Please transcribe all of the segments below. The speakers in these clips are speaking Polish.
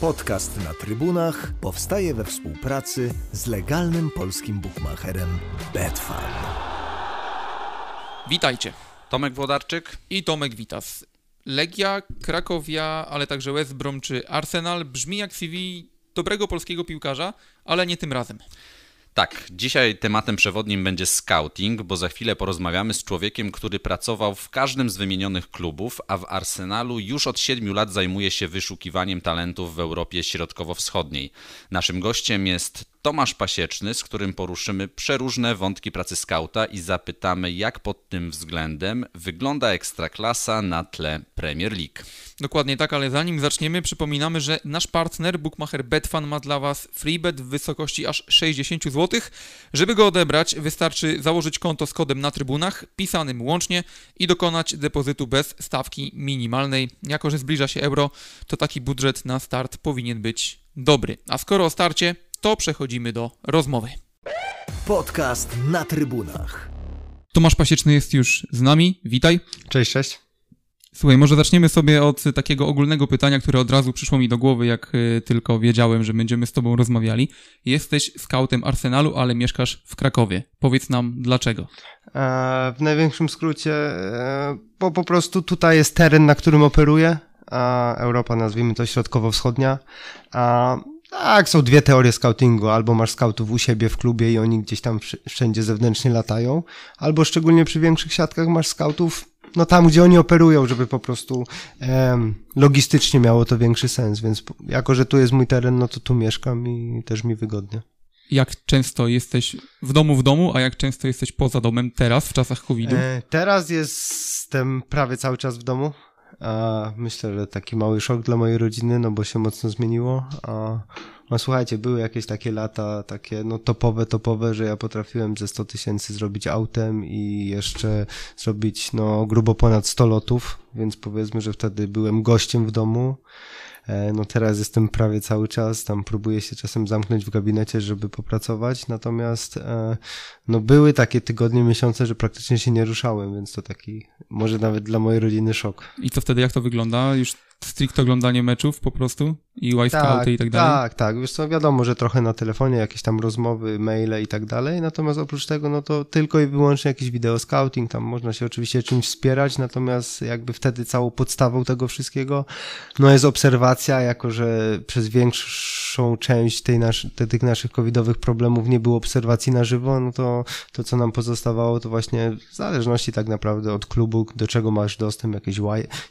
Podcast na trybunach powstaje we współpracy z legalnym polskim bookmacherem Betfan. Witajcie. Tomek Włodarczyk i Tomek Witas. Legia, Krakowia, ale także West Brom czy Arsenal brzmi jak CV dobrego polskiego piłkarza, ale nie tym razem. Tak, dzisiaj tematem przewodnim będzie scouting, bo za chwilę porozmawiamy z człowiekiem, który pracował w każdym z wymienionych klubów, a w Arsenalu już od 7 lat zajmuje się wyszukiwaniem talentów w Europie Środkowo-Wschodniej. Naszym gościem jest Tomasz Pasieczny, z którym poruszymy przeróżne wątki pracy skauta i zapytamy, jak pod tym względem wygląda ekstraklasa na tle Premier League. Dokładnie tak, ale zanim zaczniemy, przypominamy, że nasz partner Bookmacher Betfan ma dla Was freebet w wysokości aż 60 zł. Żeby go odebrać, wystarczy założyć konto z kodem na trybunach, pisanym łącznie i dokonać depozytu bez stawki minimalnej. Jako, że zbliża się euro, to taki budżet na start powinien być dobry. A skoro o starcie, to przechodzimy do rozmowy. Podcast na trybunach. Tomasz Pasieczny jest już z nami. Witaj. Cześć, cześć. Słuchaj, może zaczniemy sobie od takiego ogólnego pytania, które od razu przyszło mi do głowy, jak y, tylko wiedziałem, że będziemy z Tobą rozmawiali. Jesteś skautem Arsenalu, ale mieszkasz w Krakowie. Powiedz nam dlaczego. E, w największym skrócie, e, bo po prostu tutaj jest teren, na którym operuję. A Europa, nazwijmy to środkowo-wschodnia. A tak, są dwie teorie scoutingu. Albo masz scoutów u siebie w klubie i oni gdzieś tam wszędzie zewnętrznie latają, albo szczególnie przy większych siatkach masz scoutów no tam, gdzie oni operują, żeby po prostu em, logistycznie miało to większy sens, więc jako, że tu jest mój teren, no to tu mieszkam i też mi wygodnie. Jak często jesteś w domu w domu, a jak często jesteś poza domem teraz, w czasach COVID-u? E, teraz jestem prawie cały czas w domu. A myślę, że taki mały szok dla mojej rodziny, no bo się mocno zmieniło. A no słuchajcie, były jakieś takie lata, takie no topowe, topowe, że ja potrafiłem ze 100 tysięcy zrobić autem i jeszcze zrobić no grubo ponad 100 lotów, więc powiedzmy, że wtedy byłem gościem w domu. E, no teraz jestem prawie cały czas, tam próbuję się czasem zamknąć w gabinecie, żeby popracować, natomiast e, no były takie tygodnie, miesiące, że praktycznie się nie ruszałem, więc to taki może nawet dla mojej rodziny szok. I co wtedy, jak to wygląda? Już stricte oglądanie meczów po prostu? I white tak, i tak dalej? Tak, tak. Wiesz co, wiadomo, że trochę na telefonie, jakieś tam rozmowy, maile i tak dalej, natomiast oprócz tego, no to tylko i wyłącznie jakiś video scouting, tam można się oczywiście czymś wspierać, natomiast jakby wtedy całą podstawą tego wszystkiego, no jest obserwacja, jako że przez większą część tej nasz, tych naszych covidowych problemów nie było obserwacji na żywo, no to to, co nam pozostawało, to właśnie w zależności tak naprawdę od klubu, do czego masz dostęp, jakieś y,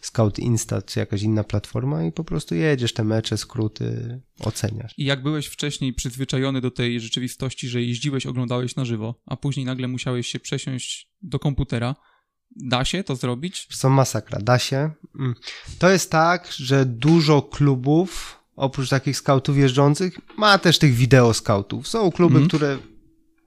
Scout Insta, czy jakaś inna platforma i po prostu jedziesz te mecze, skróty, oceniasz. I jak byłeś wcześniej przyzwyczajony do tej rzeczywistości, że jeździłeś, oglądałeś na żywo, a później nagle musiałeś się przesiąść do komputera, Da się to zrobić? Są masakra, da się. Mm. To jest tak, że dużo klubów, oprócz takich skautów jeżdżących, ma też tych wideo skautów. Są kluby, mm. które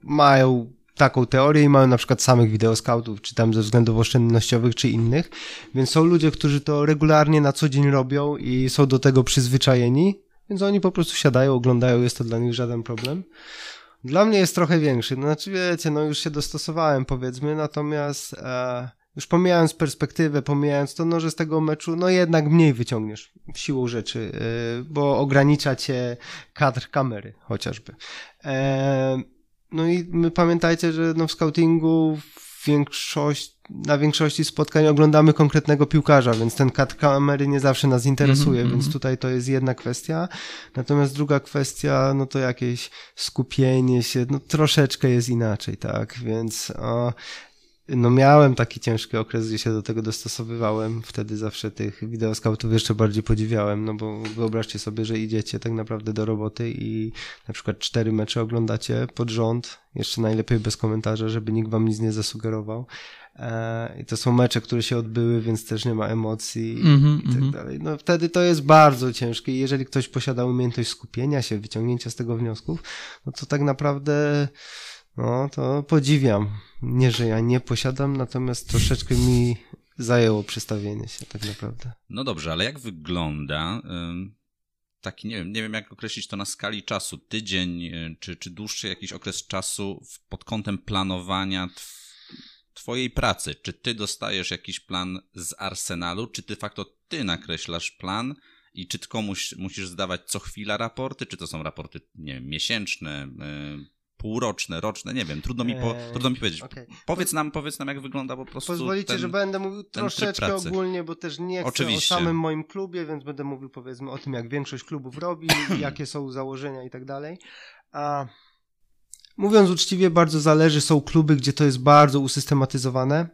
mają taką teorię i mają na przykład samych wideoskautów, czy tam ze względów oszczędnościowych, czy innych. Więc są ludzie, którzy to regularnie na co dzień robią i są do tego przyzwyczajeni, więc oni po prostu siadają, oglądają, jest to dla nich żaden problem. Dla mnie jest trochę większy. No, znaczy, wiecie, no już się dostosowałem, powiedzmy, natomiast e, już pomijając perspektywę, pomijając to, no, że z tego meczu, no jednak mniej wyciągniesz siłą rzeczy, e, bo ogranicza cię kadr kamery chociażby. E, no i my pamiętajcie, że no w scoutingu większość, na większości spotkań oglądamy konkretnego piłkarza, więc ten kat kamery nie zawsze nas interesuje, mm -hmm. więc tutaj to jest jedna kwestia. Natomiast druga kwestia, no to jakieś skupienie się, no troszeczkę jest inaczej, tak, więc o, no miałem taki ciężki okres, gdzie się do tego dostosowywałem. Wtedy zawsze tych wideoskautów jeszcze bardziej podziwiałem, no bo wyobraźcie sobie, że idziecie tak naprawdę do roboty i na przykład cztery mecze oglądacie pod rząd, jeszcze najlepiej bez komentarza, żeby nikt wam nic nie zasugerował. E, I to są mecze, które się odbyły, więc też nie ma emocji mm -hmm, i tak mm -hmm. dalej. No wtedy to jest bardzo ciężkie i jeżeli ktoś posiada umiejętność skupienia się, wyciągnięcia z tego wniosków, no to tak naprawdę no, to podziwiam. Nie, że ja nie posiadam, natomiast troszeczkę mi zajęło przestawienie się tak naprawdę. No dobrze, ale jak wygląda taki, nie wiem, nie wiem jak określić to na skali czasu, tydzień y, czy, czy dłuższy jakiś okres czasu pod kątem planowania twojej pracy? Czy ty dostajesz jakiś plan z arsenalu, czy de facto ty nakreślasz plan I czy komuś musisz zdawać co chwila raporty, czy to są raporty, nie wiem, miesięczne, y, półroczne, roczne, nie wiem, trudno mi, po, trudno mi powiedzieć. Okay. Powiedz nam, powiedz nam, jak wygląda po prostu Pozwolicie, ten, że będę mówił troszeczkę ogólnie, bo też nie chcę Oczywiście. o samym moim klubie, więc będę mówił powiedzmy o tym, jak większość klubów robi, jakie są założenia i tak dalej. A mówiąc uczciwie, bardzo zależy, są kluby, gdzie to jest bardzo usystematyzowane,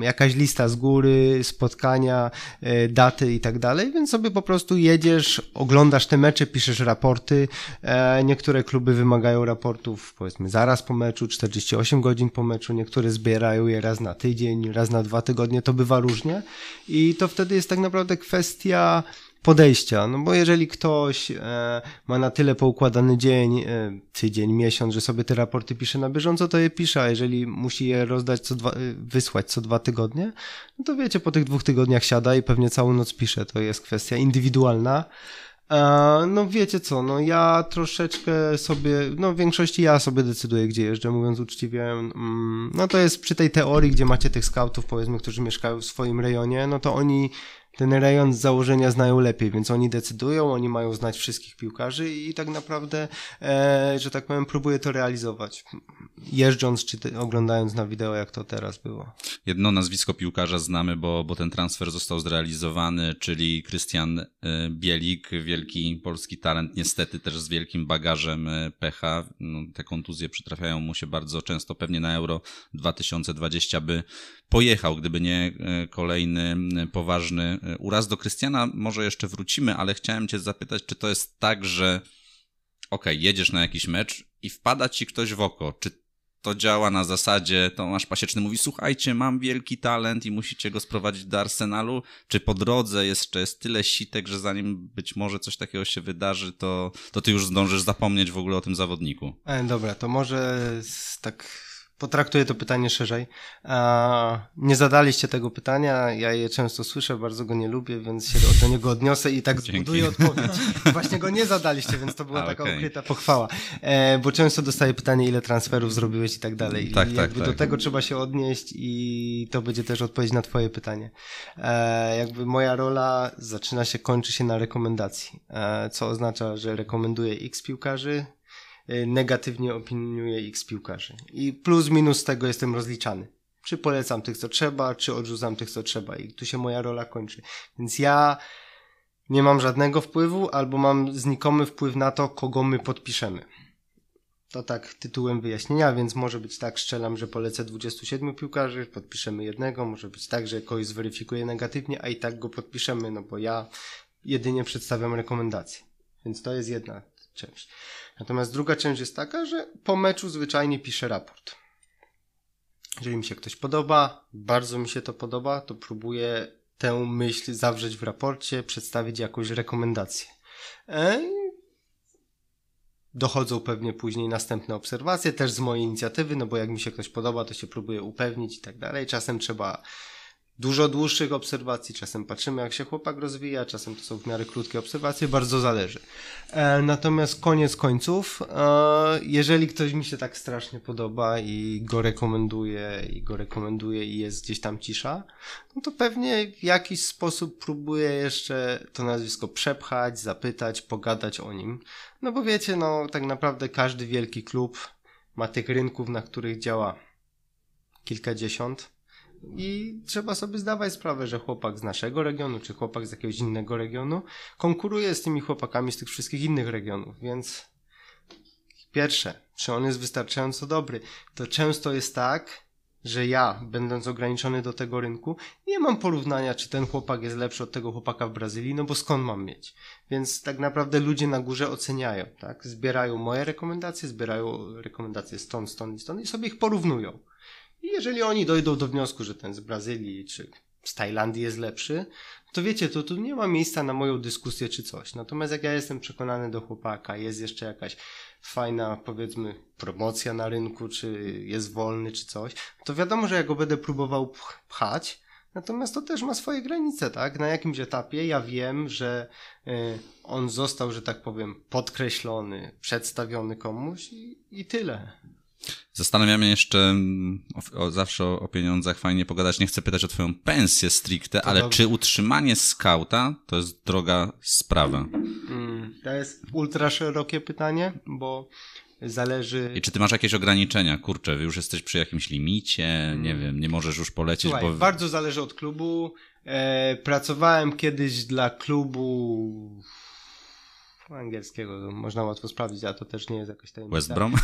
jakaś lista z góry, spotkania, e, daty i tak dalej, więc sobie po prostu jedziesz, oglądasz te mecze, piszesz raporty. E, niektóre kluby wymagają raportów powiedzmy zaraz po meczu, 48 godzin po meczu, niektóre zbierają je raz na tydzień, raz na dwa tygodnie, to bywa różnie i to wtedy jest tak naprawdę kwestia podejścia. No bo jeżeli ktoś e, ma na tyle poukładany dzień, e, tydzień, miesiąc, że sobie te raporty pisze na bieżąco, to je pisze, a jeżeli musi je rozdać co dwa, e, wysłać co dwa tygodnie, no to wiecie, po tych dwóch tygodniach siada i pewnie całą noc pisze. To jest kwestia indywidualna. No wiecie co, no ja troszeczkę sobie, no w większości ja sobie decyduję, gdzie jeżdżę, mówiąc uczciwie. Mm, no to jest przy tej teorii, gdzie macie tych scoutów, powiedzmy, którzy mieszkają w swoim rejonie, no to oni ten rejon z założenia znają lepiej, więc oni decydują, oni mają znać wszystkich piłkarzy i tak naprawdę, e, że tak powiem, próbuję to realizować. Jeżdżąc czy te, oglądając na wideo, jak to teraz było. Jedno nazwisko piłkarza znamy, bo, bo ten transfer został zrealizowany, czyli Krystian e, Bielik, wielki polski talent, niestety też z wielkim bagażem e, pecha. No, te kontuzje przytrafiają mu się bardzo często, pewnie na Euro 2020 by pojechał, gdyby nie e, kolejny poważny e, uraz. Do Krystiana może jeszcze wrócimy, ale chciałem Cię zapytać, czy to jest tak, że ok, jedziesz na jakiś mecz i wpada Ci ktoś w oko, czy to działa na zasadzie, Tomasz Pasieczny mówi, słuchajcie, mam wielki talent i musicie go sprowadzić do Arsenalu, czy po drodze jeszcze jest tyle sitek, że zanim być może coś takiego się wydarzy, to, to ty już zdążysz zapomnieć w ogóle o tym zawodniku. E, dobra, to może tak potraktuję to pytanie szerzej. Nie zadaliście tego pytania, ja je często słyszę, bardzo go nie lubię, więc się do niego odniosę i tak Dzięki. zbuduję odpowiedź. Właśnie go nie zadaliście, więc to była A, taka okay. ukryta pochwała. E, bo często dostaję pytanie, ile transferów zrobiłeś i tak dalej. Tak, I tak, jakby tak. do tego trzeba się odnieść i to będzie też odpowiedź na twoje pytanie. E, jakby moja rola zaczyna się, kończy się na rekomendacji, e, co oznacza, że rekomenduję x piłkarzy, negatywnie opiniuje x piłkarzy. I plus minus tego jestem rozliczany. Czy polecam tych, co trzeba, czy odrzucam tych, co trzeba. I tu się moja rola kończy. Więc ja nie mam żadnego wpływu, albo mam znikomy wpływ na to, kogo my podpiszemy. To tak tytułem wyjaśnienia, więc może być tak, strzelam, że polecę 27 piłkarzy, podpiszemy jednego, może być tak, że kogoś zweryfikuję negatywnie, a i tak go podpiszemy, no bo ja jedynie przedstawiam rekomendacje. Więc to jest jedna część. Natomiast druga część jest taka, że po meczu zwyczajnie piszę raport. Jeżeli mi się ktoś podoba, bardzo mi się to podoba, to próbuję tę myśl zawrzeć w raporcie, przedstawić jakąś rekomendację. E, dochodzą pewnie później następne obserwacje, też z mojej inicjatywy, no bo jak mi się ktoś podoba, to się próbuję upewnić i tak dalej. Czasem trzeba dużo dłuższych obserwacji, czasem patrzymy jak się chłopak rozwija, czasem to są w miarę krótkie obserwacje, bardzo zależy. E, natomiast koniec końców, e, jeżeli ktoś mi się tak strasznie podoba i go rekomenduje, i go rekomenduje i jest gdzieś tam cisza, no to pewnie w jakiś sposób próbuję jeszcze to nazwisko przepchać, zapytać, pogadać o nim. No bo wiecie, no tak naprawdę każdy wielki klub ma tych rynków, na których działa kilkadziesiąt i trzeba sobie zdawać sprawę, że chłopak z naszego regionu, czy chłopak z jakiegoś innego regionu konkuruje z tymi chłopakami z tych wszystkich innych regionów, więc pierwsze, czy on jest wystarczająco dobry, to często jest tak, że ja, będąc ograniczony do tego rynku, nie mam porównania, czy ten chłopak jest lepszy od tego chłopaka w Brazylii, no bo skąd mam mieć? Więc tak naprawdę ludzie na górze oceniają, tak? Zbierają moje rekomendacje, zbierają rekomendacje stąd, stąd i stąd i sobie ich porównują. I jeżeli oni dojdą do wniosku, że ten z Brazylii czy z Tajlandii jest lepszy, to wiecie, to tu nie ma miejsca na moją dyskusję czy coś. Natomiast jak ja jestem przekonany do chłopaka, jest jeszcze jakaś fajna, powiedzmy, promocja na rynku, czy jest wolny, czy coś, to wiadomo, że ja go będę próbował pchać, natomiast to też ma swoje granice, tak? Na jakimś etapie ja wiem, że y, on został, że tak powiem, podkreślony, przedstawiony komuś i, i tyle. Zastanawiamy jeszcze mm, o, o, zawsze o, pieniądzach, fajnie pogadać. Nie chcę pytać o twoją pensję stricte, to ale dobrze. czy utrzymanie skauta to jest droga sprawa? Mm, to jest ultra szerokie pytanie, bo zależy... I czy ty masz jakieś ograniczenia? Kurczę, już jesteś przy jakimś limicie, mm. nie wiem, nie możesz już polecieć, Słuchaj, bo... bardzo zależy od klubu. E, pracowałem kiedyś dla klubu angielskiego, można łatwo sprawdzić, a to też nie jest jakoś tajemnica. West Brom?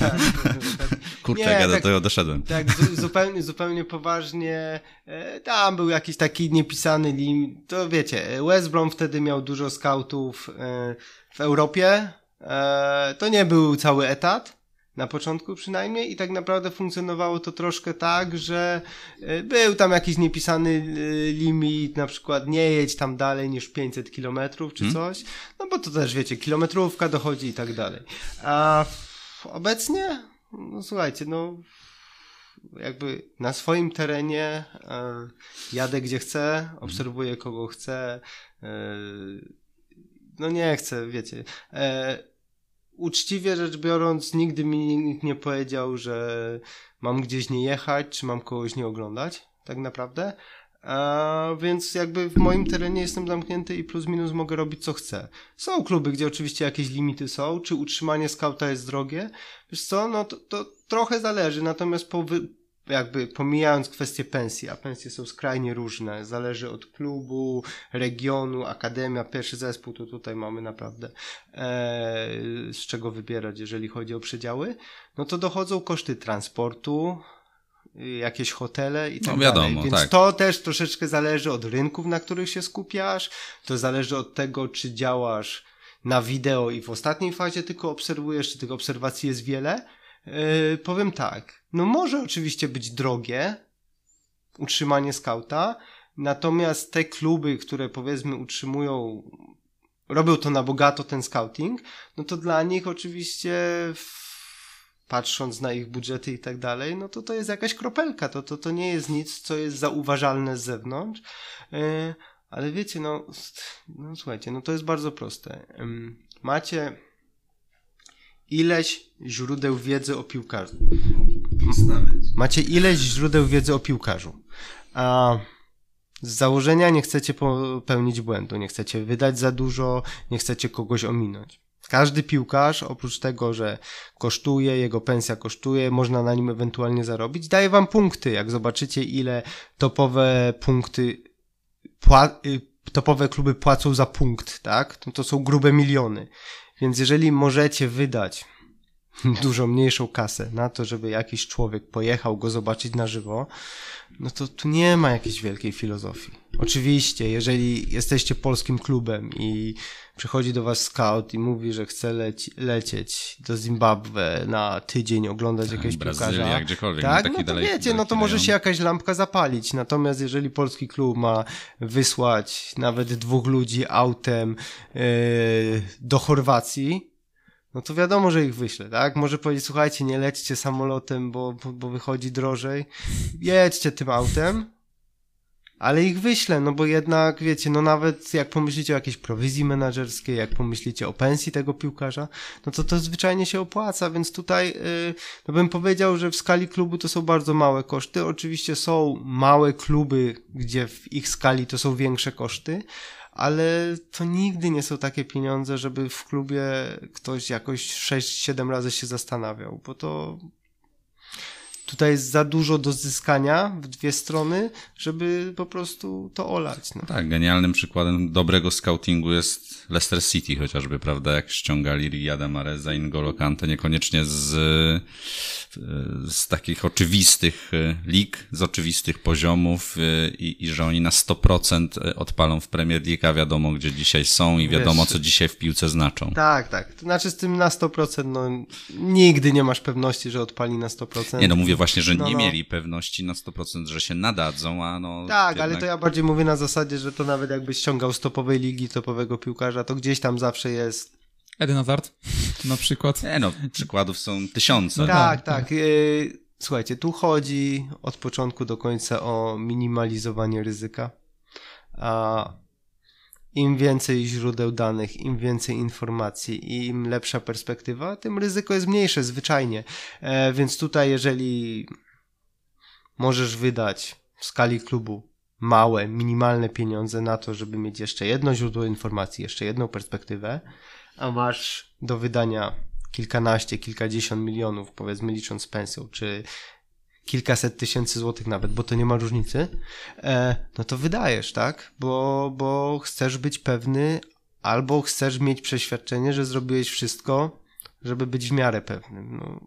tak. Kurczę, nie, ja do tak, tego doszedłem. Tak, zupełnie, zupełnie poważnie. E, tam był jakiś taki niepisany lim. To wiecie, West Brom wtedy miał dużo scoutów e, w Europie. E, to nie był cały etat na początku przynajmniej i tak naprawdę funkcjonowało to troszkę tak, że e, był tam jakiś niepisany e, limit, na przykład nie jedź tam dalej niż 500 kilometrów czy hmm? coś, no bo to też wiecie, kilometrówka dochodzi i tak dalej. A obecnie, no słuchajcie, no jakby na swoim terenie e, jadę gdzie chcę, obserwuję kogo chcę, no nie chcę, wiecie uczciwie rzecz biorąc, nigdy mi nikt nie powiedział, że mam gdzieś nie jechać, czy mam kogoś nie oglądać, tak naprawdę. A więc jakby w moim terenie jestem zamknięty i plus minus mogę robić co chcę. Są kluby, gdzie oczywiście jakieś limity są, czy utrzymanie skauta jest drogie. Wiesz co, no to, to trochę zależy, natomiast po, wy, jakby pomijając kwestie pensji, a pensje są skrajnie różne, zależy od klubu, regionu, akademia, pierwszy zespół, to tutaj mamy naprawdę e, z czego wybierać, jeżeli chodzi o przedziały, no to dochodzą koszty transportu, jakieś hotele i tak no, wiadomo, dalej. Więc tak. to też troszeczkę zależy od rynków, na których się skupiasz, to zależy od tego, czy działasz na wideo i w ostatniej fazie tylko obserwujesz, czy tych obserwacji jest wiele, Yy, powiem tak. No może oczywiście być drogie utrzymanie skauta, natomiast te kluby, które powiedzmy utrzymują, robią to na bogato ten scouting, no to dla nich oczywiście patrząc na ich budżety i tak dalej, no to to jest jakaś kropelka, to, to, to nie jest nic, co jest zauważalne z zewnątrz, yy, ale wiecie, no, no słuchajcie, no to jest bardzo proste. Yy, macie ileś źródeł wiedzy o piłkarzu. Macie ileś źródeł wiedzy o piłkarzu. A z założenia nie chcecie popełnić błędu, nie chcecie wydać za dużo, nie chcecie kogoś ominąć. Każdy piłkarz, oprócz tego, że kosztuje, jego pensja kosztuje, można na nim ewentualnie zarobić, daje wam punkty. Jak zobaczycie, ile topowe punkty, y, topowe kluby płacą za punkt, tak? To, to są grube miliony. Więc jeżeli możecie wydać dużo mniejszą kasę na to, żeby jakiś człowiek pojechał go zobaczyć na żywo, no to tu nie ma jakiejś wielkiej filozofii. Oczywiście, jeżeli jesteście polskim klubem i przychodzi do was scout i mówi, że chce leci, lecieć do Zimbabwe na tydzień, oglądać tak, jakiegoś Brazylia, piłkarza. gdziekolwiek. Tak, no, no to wiecie, no to może się jakaś lampka zapalić. Natomiast jeżeli polski klub ma wysłać nawet dwóch ludzi autem yy, do Chorwacji, no to wiadomo, że ich wyślę, tak? Może powiedzieć, słuchajcie, nie lećcie samolotem, bo, bo, bo wychodzi drożej. Jedźcie tym autem, ale ich wyślę, no bo jednak, wiecie, no nawet jak pomyślicie o jakiejś prowizji menedżerskiej, jak pomyślicie o pensji tego piłkarza, no to to zwyczajnie się opłaca, więc tutaj, yy, no bym powiedział, że w skali klubu to są bardzo małe koszty. Oczywiście są małe kluby, gdzie w ich skali to są większe koszty, ale to nigdy nie są takie pieniądze, żeby w klubie ktoś jakoś 6-7 razy się zastanawiał, bo to tutaj jest za dużo do zyskania w dwie strony, żeby po prostu to olać. No. Tak, genialnym przykładem dobrego scoutingu jest Leicester City chociażby, prawda, jak ściągali Riyada Mareza, N'Golo Kante, niekoniecznie z, z takich oczywistych e, lig, z oczywistych poziomów e, i, i że oni na 100% odpalą w Premier League, a wiadomo, gdzie dzisiaj są i wiadomo, Wiesz, co dzisiaj w piłce znaczą. Tak, tak. To znaczy z tym na 100%, no nigdy nie masz pewności, że odpali na 100%. Nie, no mówię właśnie, że no, nie no. mieli pewności na 100%, że się nadadzą, a no... Tak, jednak... ale to ja bardziej mówię na zasadzie, że to nawet jakbyś ściągał z topowej ligi, topowego piłkarza, to gdzieś tam zawsze jest... Eden Hazard na przykład. Nie no, przykładów są tysiące. tak, tak. tak. Słuchajcie, tu chodzi od początku do końca o minimalizowanie ryzyka. A im więcej źródeł danych, im więcej informacji i im lepsza perspektywa, tym ryzyko jest mniejsze zwyczajnie. E, więc tutaj, jeżeli możesz wydać w skali klubu małe, minimalne pieniądze na to, żeby mieć jeszcze jedno źródło informacji, jeszcze jedną perspektywę, a masz do wydania kilkanaście, kilkadziesiąt milionów, powiedzmy licząc pensją, czy kilkaset tysięcy złotych nawet, bo to nie ma różnicy, e, no to wydajesz, tak? Bo, bo chcesz być pewny, albo chcesz mieć przeświadczenie, że zrobiłeś wszystko, żeby być w miarę pewnym. No,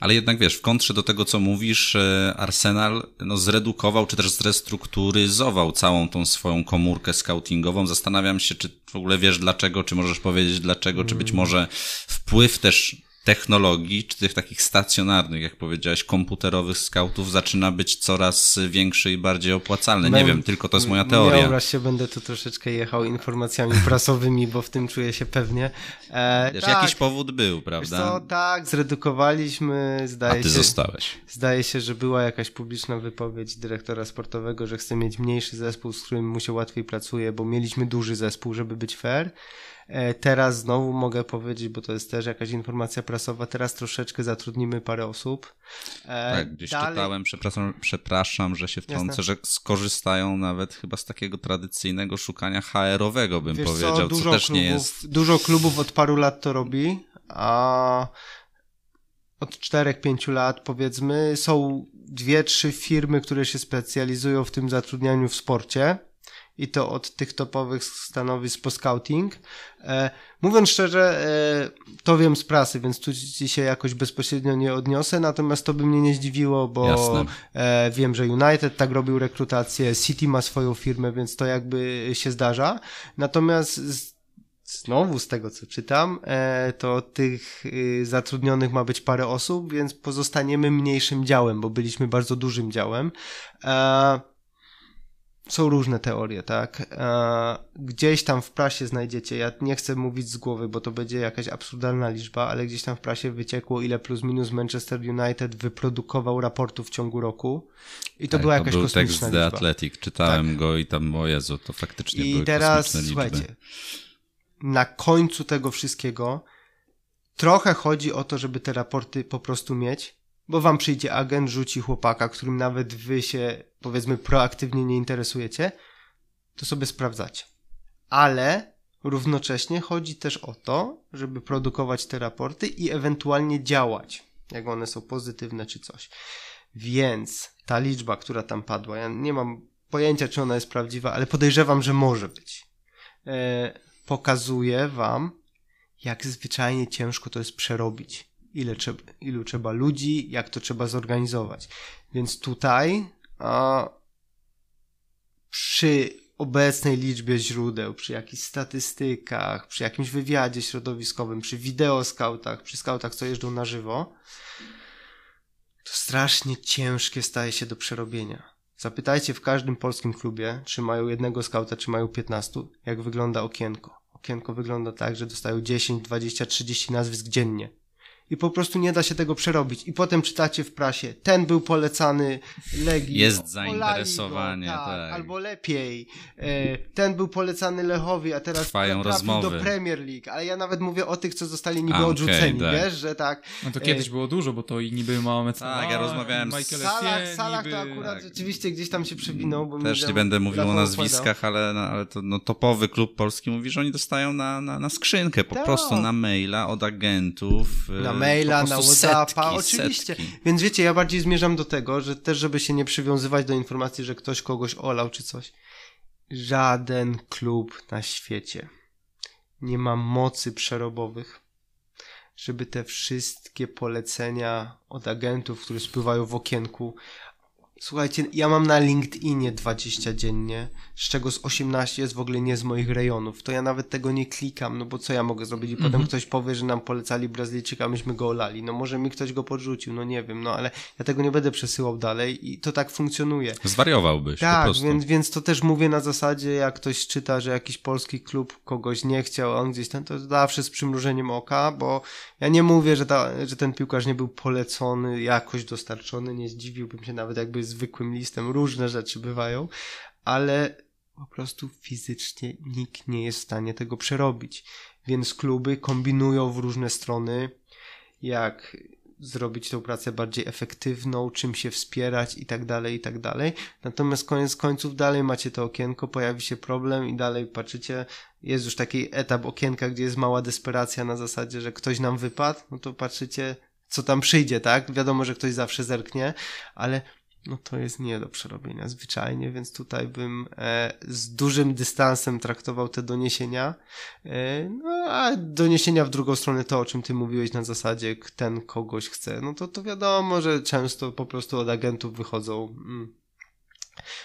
ale jednak wiesz, w kontrze do tego, co mówisz, e, Arsenal no, zredukował czy też zrestrukturyzował całą tą swoją komórkę scoutingową. Zastanawiam się, czy w ogóle wiesz dlaczego, czy możesz powiedzieć dlaczego, czy być może wpływ też technologii, czy tych takich stacjonarnych, jak powiedziałeś, komputerowych scoutów zaczyna być coraz większy i bardziej opłacalny. Nie wiem, tylko to jest moja teoria. Ja się będę tu troszeczkę jechał informacjami prasowymi, bo w tym czuję się pewnie. E, Wiesz, tak, jakiś powód był, prawda? Co, tak, zredukowaliśmy, zdaje A ty się. zostałeś. Zdaje się, że była jakaś publiczna wypowiedź dyrektora sportowego, że chce mieć mniejszy zespół, z którym mu się łatwiej pracuje, bo mieliśmy duży zespół, żeby być fair. E, teraz znowu mogę powiedzieć, bo to jest też jakaś informacja prasowa, teraz troszeczkę zatrudnimy parę osób. E, tak, gdzieś Dalej... czytałem, przepraszam, przepraszam, że się wtrącę, że skorzystają nawet chyba z takiego tradycyjnego szukania HR-owego, bym Wiesz powiedział, co, dużo co też klubów, nie jest... Dużo klubów od paru lat to robi, a od 4-5 lat powiedzmy są dwie, trzy firmy, które się specjalizują w tym zatrudnianiu w sporcie i to od tych topowych stanowisk po scouting. E, mówiąc szczerze, e, to wiem z prasy, więc tu ci się jakoś bezpośrednio nie odniosę, natomiast to by mnie nie zdziwiło, bo e, wiem, że United tak robił rekrutację, City ma swoją firmę, więc to jakby się zdarza. Natomiast z, znowu z tego co czytam, to tych y, zatrudnionych ma być parę osób, więc pozostaniemy mniejszym działem, bo byliśmy bardzo dużym działem. E, są różne teorie, tak? E, gdzieś tam w prasie znajdziecie, ja nie chcę mówić z głowy, bo to będzie jakaś absurdalna liczba, ale gdzieś tam w prasie wyciekło, ile plus minus Manchester United wyprodukował raportów w ciągu roku. I to tak, była jakaś to był kosmiczna tekst liczba. The Athletic, czytałem tak. go i tam, o Jezu, to faktycznie I były teraz, kosmiczne liczby. słuchajcie, na końcu tego wszystkiego trochę chodzi o to, żeby te raporty po prostu mieć, bo wam przyjdzie agent, rzuci chłopaka, którym nawet wy się, powiedzmy, proaktywnie nie interesujecie, to sobie sprawdzacie. Ale równocześnie chodzi też o to, żeby produkować te raporty i ewentualnie działać, jak one są pozytywne czy coś. Więc ta liczba, która tam padła, ja nie mam pojęcia, czy ona jest prawdziwa, ale podejrzewam, że może być. E, pokazuje wam, jak zwyczajnie ciężko to jest przerobić ile trzeba, ilu trzeba ludzi, jak to trzeba zorganizować. Więc tutaj a, przy obecnej liczbie źródeł, przy jakichś statystykach, przy jakimś wywiadzie środowiskowym, przy wideoskautach, przy skautach, co jeżdżą na żywo, to strasznie ciężkie staje się do przerobienia. Zapytajcie w każdym polskim klubie, czy mają jednego skauta, czy mają 15, jak wygląda okienko. Okienko wygląda tak, że dostają 10, 20, 30 nazwisk dziennie i po prostu nie da się tego przerobić. I potem czytacie w prasie, ten był polecany Legii. Jest zainteresowanie, tak, tak, Albo lepiej, e, ten był polecany Lechowi, a teraz Trwają rozmowy. do Premier League. Ale ja nawet mówię o tych, co zostali niby a, odrzuceni, okay, tak. wiesz, że tak. No to kiedyś e, było dużo, bo to i niby mamy Tak, ja rozmawiałem z... W salach, salach niby... to akurat tak. rzeczywiście gdzieś tam się przewinął. Bo Też nie będę mówił o nazwiskach, ale, no, ale to no, topowy klub polski mówi, że oni dostają na, na, na skrzynkę, po tak. prostu na maila od agentów. Na maila, na Whatsappa, oczywiście. Setki. Więc wiecie, ja bardziej zmierzam do tego, że też, żeby się nie przywiązywać do informacji, że ktoś kogoś olał czy coś. Żaden klub na świecie nie ma mocy przerobowych, żeby te wszystkie polecenia od agentów, które spływają w okienku, Słuchajcie, ja mam na LinkedInie 20 dziennie, z czego z 18 jest w ogóle nie z moich rejonów. To ja nawet tego nie klikam, no bo co ja mogę zrobić? I mm -hmm. potem mhm. ktoś powie, że nam polecali Brazylijczyka, myśmy go olali. No może mi ktoś go podrzucił, no nie wiem, no ale ja tego nie będę przesyłał dalej i to tak funkcjonuje. Zwariowałbyś Tak, więc, więc to też mówię na zasadzie, jak ktoś czyta, że jakiś polski klub kogoś nie chciał, on gdzieś tam, to zawsze z przymrużeniem oka, bo ja nie mówię, że, ta, że ten piłkarz nie był polecony, jakoś dostarczony, nie zdziwiłbym się nawet jakby zwykłym listem, różne rzeczy bywają, ale po prostu fizycznie nikt nie jest w stanie tego przerobić. Więc kluby kombinują w różne strony, jak zrobić tą pracę bardziej efektywną, czym się wspierać i tak dalej, i tak dalej. Natomiast koniec końców dalej macie to okienko, pojawi się problem i dalej patrzycie, jest już taki etap okienka, gdzie jest mała desperacja na zasadzie, że ktoś nam wypadł, no to patrzycie, co tam przyjdzie, tak? Wiadomo, że ktoś zawsze zerknie, ale no to jest nie do przerobienia zwyczajnie, więc tutaj bym e, z dużym dystansem traktował te doniesienia. E, no a doniesienia w drugą stronę to, o czym ty mówiłeś na zasadzie ten kogoś chce, no to to wiadomo, że często po prostu od agentów wychodzą. Mm.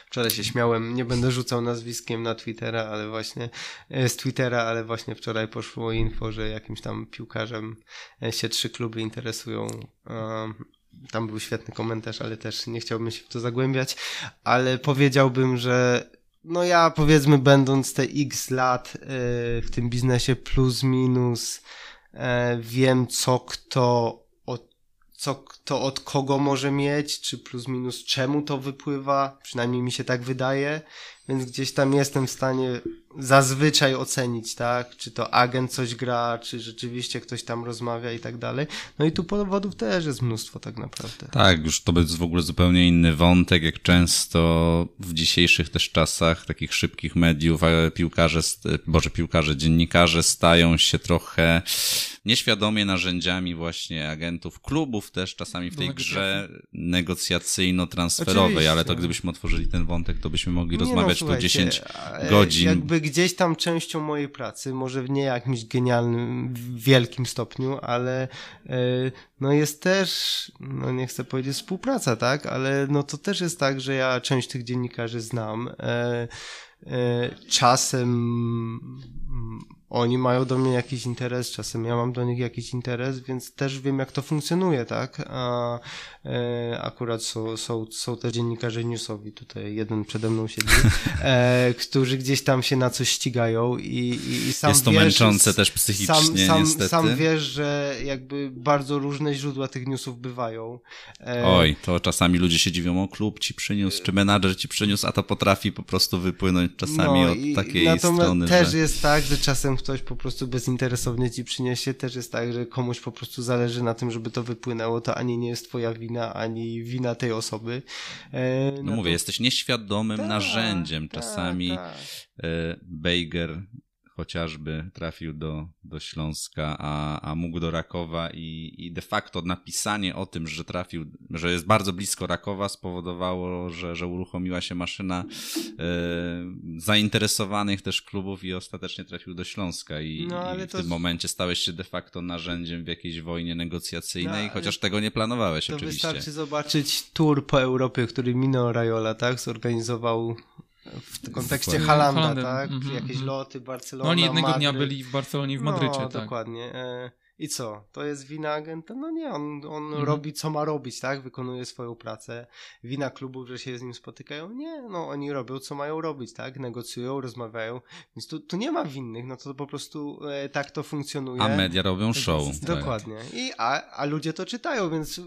Wczoraj się śmiałem, nie będę rzucał nazwiskiem na Twittera, ale właśnie e, z Twittera, ale właśnie wczoraj poszło info, że jakimś tam piłkarzem e, się trzy kluby interesują. Um, tam był świetny komentarz, ale też nie chciałbym się w to zagłębiać, ale powiedziałbym, że no ja powiedzmy będąc te x lat yy, w tym biznesie plus minus yy, wiem co kto od, co kto od kogo może mieć, czy plus minus czemu to wypływa, przynajmniej mi się tak wydaje, więc gdzieś tam jestem w stanie zazwyczaj ocenić, tak, czy to agent coś gra, czy rzeczywiście ktoś tam rozmawia i tak dalej. No i tu powodów też jest mnóstwo tak naprawdę. Tak, już to jest w ogóle zupełnie inny wątek, jak często w dzisiejszych też czasach takich szybkich mediów piłkarze, boże piłkarze, dziennikarze stają się trochę nieświadomie narzędziami właśnie agentów, klubów też czasami w tej grze negocjacyjno-transferowej, ale to gdybyśmy otworzyli ten wątek, to byśmy mogli no, rozmawiać tu 10 godzin. Jakby gdzieś tam częścią mojej pracy, może w nie jakimś genialnym, wielkim stopniu, ale e, no jest też, no nie chcę powiedzieć współpraca, tak, ale no to też jest tak, że ja część tych dziennikarzy znam. E, e, czasem oni mają do mnie jakiś interes, czasem ja mam do nich jakiś interes, więc też wiem, jak to funkcjonuje, tak? A e, akurat są, są, są też dziennikarze newsowi, tutaj jeden przede mną siedzi, e, którzy gdzieś tam się na coś ścigają i, i, i sam Jest to wiesz, męczące też psychicznie, sam, sam, niestety. Sam wiesz, że jakby bardzo różne źródła tych newsów bywają. E, Oj, to czasami ludzie się dziwią, o klub ci przyniósł, czy menadżer ci przyniósł, a to potrafi po prostu wypłynąć czasami no, od takiej strony. też że... jest tak, że czasem ktoś po prostu bezinteresownie ci przyniesie, też jest tak, że komuś po prostu zależy na tym, żeby to wypłynęło, to ani nie jest twoja wina, ani wina tej osoby. E, no, no mówię, to... jesteś nieświadomym tak, narzędziem. Tak, czasami tak, tak. Bejger chociażby trafił do, do Śląska, a, a mógł do Rakowa i, i de facto napisanie o tym, że trafił, że jest bardzo blisko Rakowa spowodowało, że, że uruchomiła się maszyna e, zainteresowanych też klubów i ostatecznie trafił do Śląska i, no, i w to... tym momencie stałeś się de facto narzędziem w jakiejś wojnie negocjacyjnej, no, chociaż tego nie planowałeś to oczywiście. wystarczy zobaczyć tour po Europie, który Mino Raiola tak, zorganizował w kontekście Halanda, tak? Mm -hmm, Jakieś loty, Barcelona, No oni jednego Madryt. dnia byli w Barcelonie i w Madrycie, no, tak. dokładnie. E, I co? To jest wina agenta? No nie, on, on Mhm. robi co ma robić, tak? Wykonuje swoją pracę. Wina klubów, że się z nim spotykają? Nie, no oni robią co mają robić, tak? Negocjują, rozmawiają, więc tu, tu nie ma winnych, no to po prostu e, tak to funkcjonuje. A media robią show. tak. Dokładnie. I, a, a ludzie to czytają, więc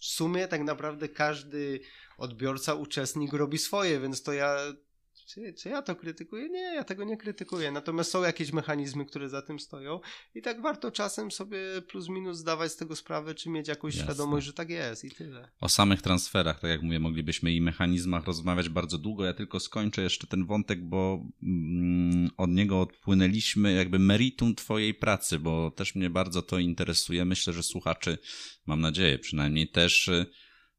w sumie tak naprawdę każdy odbiorca, uczestnik robi swoje, więc to ja czy, czy ja to krytykuję? Nie, ja tego nie krytykuję. Natomiast są jakieś mechanizmy, które za tym stoją i tak warto czasem sobie plus minus zdawać z tego sprawę, czy mieć jakąś Jasne. świadomość, że tak jest i tyle. O samych transferach, tak jak mówię, moglibyśmy i mechanizmach rozmawiać bardzo długo. Ja tylko skończę jeszcze ten wątek, bo mm, od niego odpłynęliśmy jakby meritum twojej pracy, bo też mnie bardzo to interesuje. Myślę, że słuchaczy, mam nadzieję przynajmniej też, y,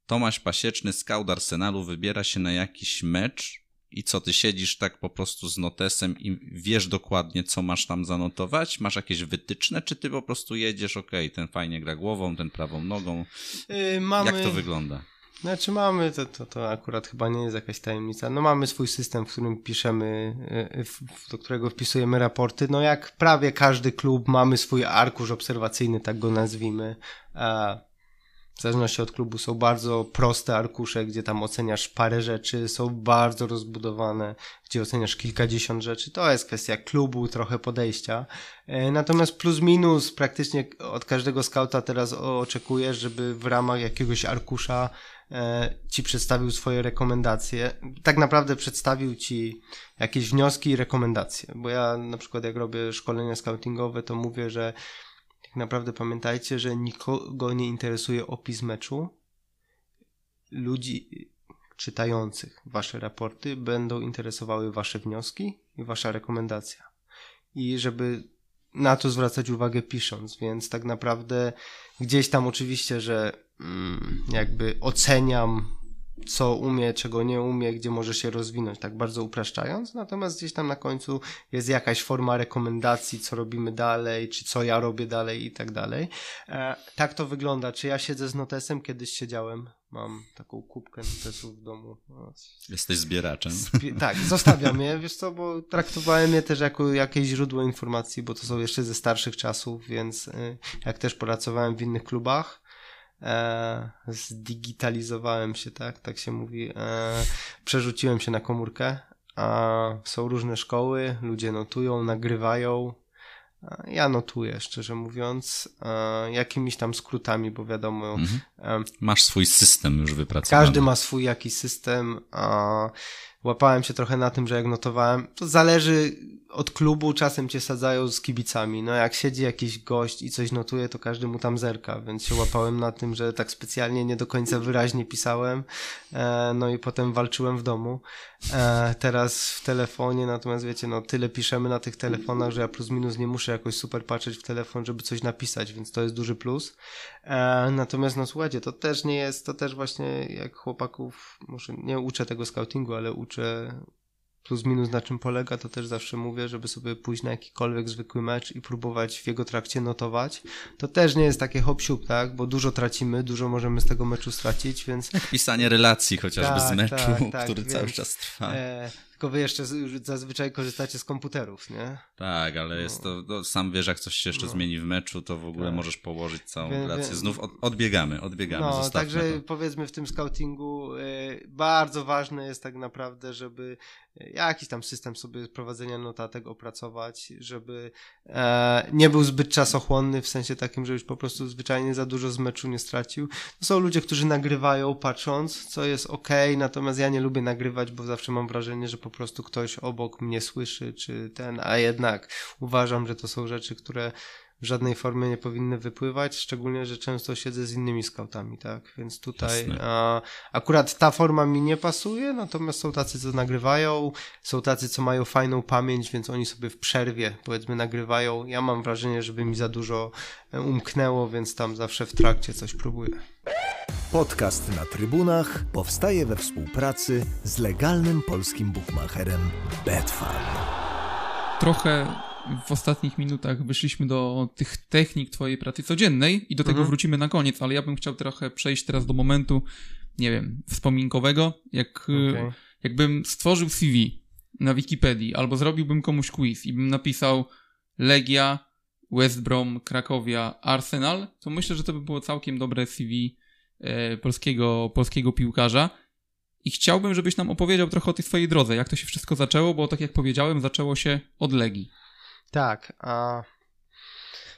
Tomasz Pasieczny, scout Arsenalu, wybiera się na jakiś mecz i co, ty siedzisz tak po prostu z notesem i wiesz dokładnie, co masz tam zanotować? Masz jakieś wytyczne, czy ty po prostu jedziesz, okej, okay, ten fajnie gra głową, ten prawą nogą? Yy, mamy... Jak to wygląda? Znaczy mamy, to, to, to akurat chyba nie jest jakaś tajemnica, no mamy swój system, w którym piszemy, y, do którego wpisujemy raporty, no jak prawie każdy klub mamy swój arkusz obserwacyjny, tak go nazwijmy, w zależności od klubu są bardzo proste arkusze, gdzie tam oceniasz parę rzeczy, są bardzo rozbudowane, gdzie oceniasz kilkadziesiąt rzeczy. To jest kwestia klubu, trochę podejścia. E, natomiast plus minus praktycznie od każdego skauta teraz oczekuję, żeby w ramach jakiegoś arkusza e, ci przedstawił swoje rekomendacje. Tak naprawdę przedstawił ci jakieś wnioski i rekomendacje, bo ja na przykład jak robię szkolenia scoutingowe, to mówię, że tak naprawdę pamiętajcie, że nikogo nie interesuje opis meczu. Ludzi czytających wasze raporty będą interesowały wasze wnioski i wasza rekomendacja. I żeby na to zwracać uwagę pisząc, więc tak naprawdę gdzieś tam oczywiście, że mm, jakby oceniam co umie, czego nie umie, gdzie może się rozwinąć, tak bardzo upraszczając. Natomiast gdzieś tam na końcu jest jakaś forma rekomendacji, co robimy dalej, czy co ja robię dalej i tak dalej. E, tak to wygląda. Czy ja siedzę z notesem? Kiedyś siedziałem. Mam taką kubkę notesów w domu. No, Jesteś zbieraczem. tak, zostawiam je, wiesz co, bo traktowałem je też jako jakieś źródło informacji, bo to są jeszcze ze starszych czasów, więc y, jak też pracowałem w innych klubach, e, zdigitalizowałem się, tak, tak się mówi, e, przerzuciłem się na komórkę, a są różne szkoły, ludzie notują, nagrywają, ja notuję, szczerze mówiąc, e, jakimiś tam skrótami, bo wiadomo. Mhm. E, Masz swój system już wypracowany. Każdy ma swój jakiś system. A łapałem się trochę na tym, że jak notowałem, to zależy od klubu, czasem cię sadzają z kibicami. No jak siedzi jakiś gość i coś notuje, to każdy mu tam zerka, więc się łapałem na tym, że tak specjalnie nie do końca wyraźnie pisałem. E, no i potem walczyłem w domu. E, teraz w telefonie, natomiast wiecie, no tyle piszemy na tych telefonach, że ja plus minus nie muszę jakoś super patrzeć w telefon, żeby coś napisać, więc to jest duży plus. E, natomiast no słuchajcie, to też nie jest, to też właśnie jak chłopaków, może nie uczę tego scoutingu, ale uczę plus minus na czym polega, to też zawsze mówię, żeby sobie pójść na jakikolwiek zwykły mecz i próbować w jego trakcie notować. To też nie jest takie hop tak, bo dużo tracimy, dużo możemy z tego meczu stracić, więc... Jak pisanie relacji chociażby tak, z meczu, tak, tak, który cały czas trwa. E, tylko wy jeszcze zazwyczaj korzystacie z komputerów, nie? Tak, ale no. jest to, no, sam wiesz, jak coś się jeszcze no. zmieni w meczu, to w ogóle tak. możesz położyć całą wie, relację. Znów od, odbiegamy, odbiegamy, no, Także to. powiedzmy w tym scoutingu y, bardzo ważne jest tak naprawdę, żeby jakiś tam system sobie prowadzenia notatek opracować, żeby e, nie był zbyt czasochłonny, w sensie takim, że już po prostu zwyczajnie za dużo z meczu nie stracił. To są ludzie, którzy nagrywają patrząc, co jest ok, natomiast ja nie lubię nagrywać, bo zawsze mam wrażenie, że po prostu ktoś obok mnie słyszy, czy ten, a jednak uważam, że to są rzeczy, które w żadnej formie nie powinny wypływać, szczególnie, że często siedzę z innymi skautami, tak? Więc tutaj a, akurat ta forma mi nie pasuje, natomiast są tacy, co nagrywają, są tacy, co mają fajną pamięć, więc oni sobie w przerwie, powiedzmy, nagrywają. Ja mam wrażenie, żeby mi za dużo e, umknęło, więc tam zawsze w trakcie coś próbuję. Podcast na trybunach powstaje we współpracy z legalnym polskim bookmacherem Betfair. Trochę w ostatnich minutach wyszliśmy do tych technik twojej pracy codziennej i do tego mhm. wrócimy na koniec, ale ja bym chciał trochę przejść teraz do momentu, nie wiem, wspominkowego, jak, okay. jakbym stworzył CV na Wikipedii albo zrobiłbym komuś quiz i bym napisał Legia, West Brom, Krakowia, Arsenal, to myślę, że to by było całkiem dobre CV e, polskiego, polskiego piłkarza. I chciałbym, żebyś nam opowiedział trochę o tej swojej drodze, jak to się wszystko zaczęło, bo tak jak powiedziałem, zaczęło się od Legii. Tak, a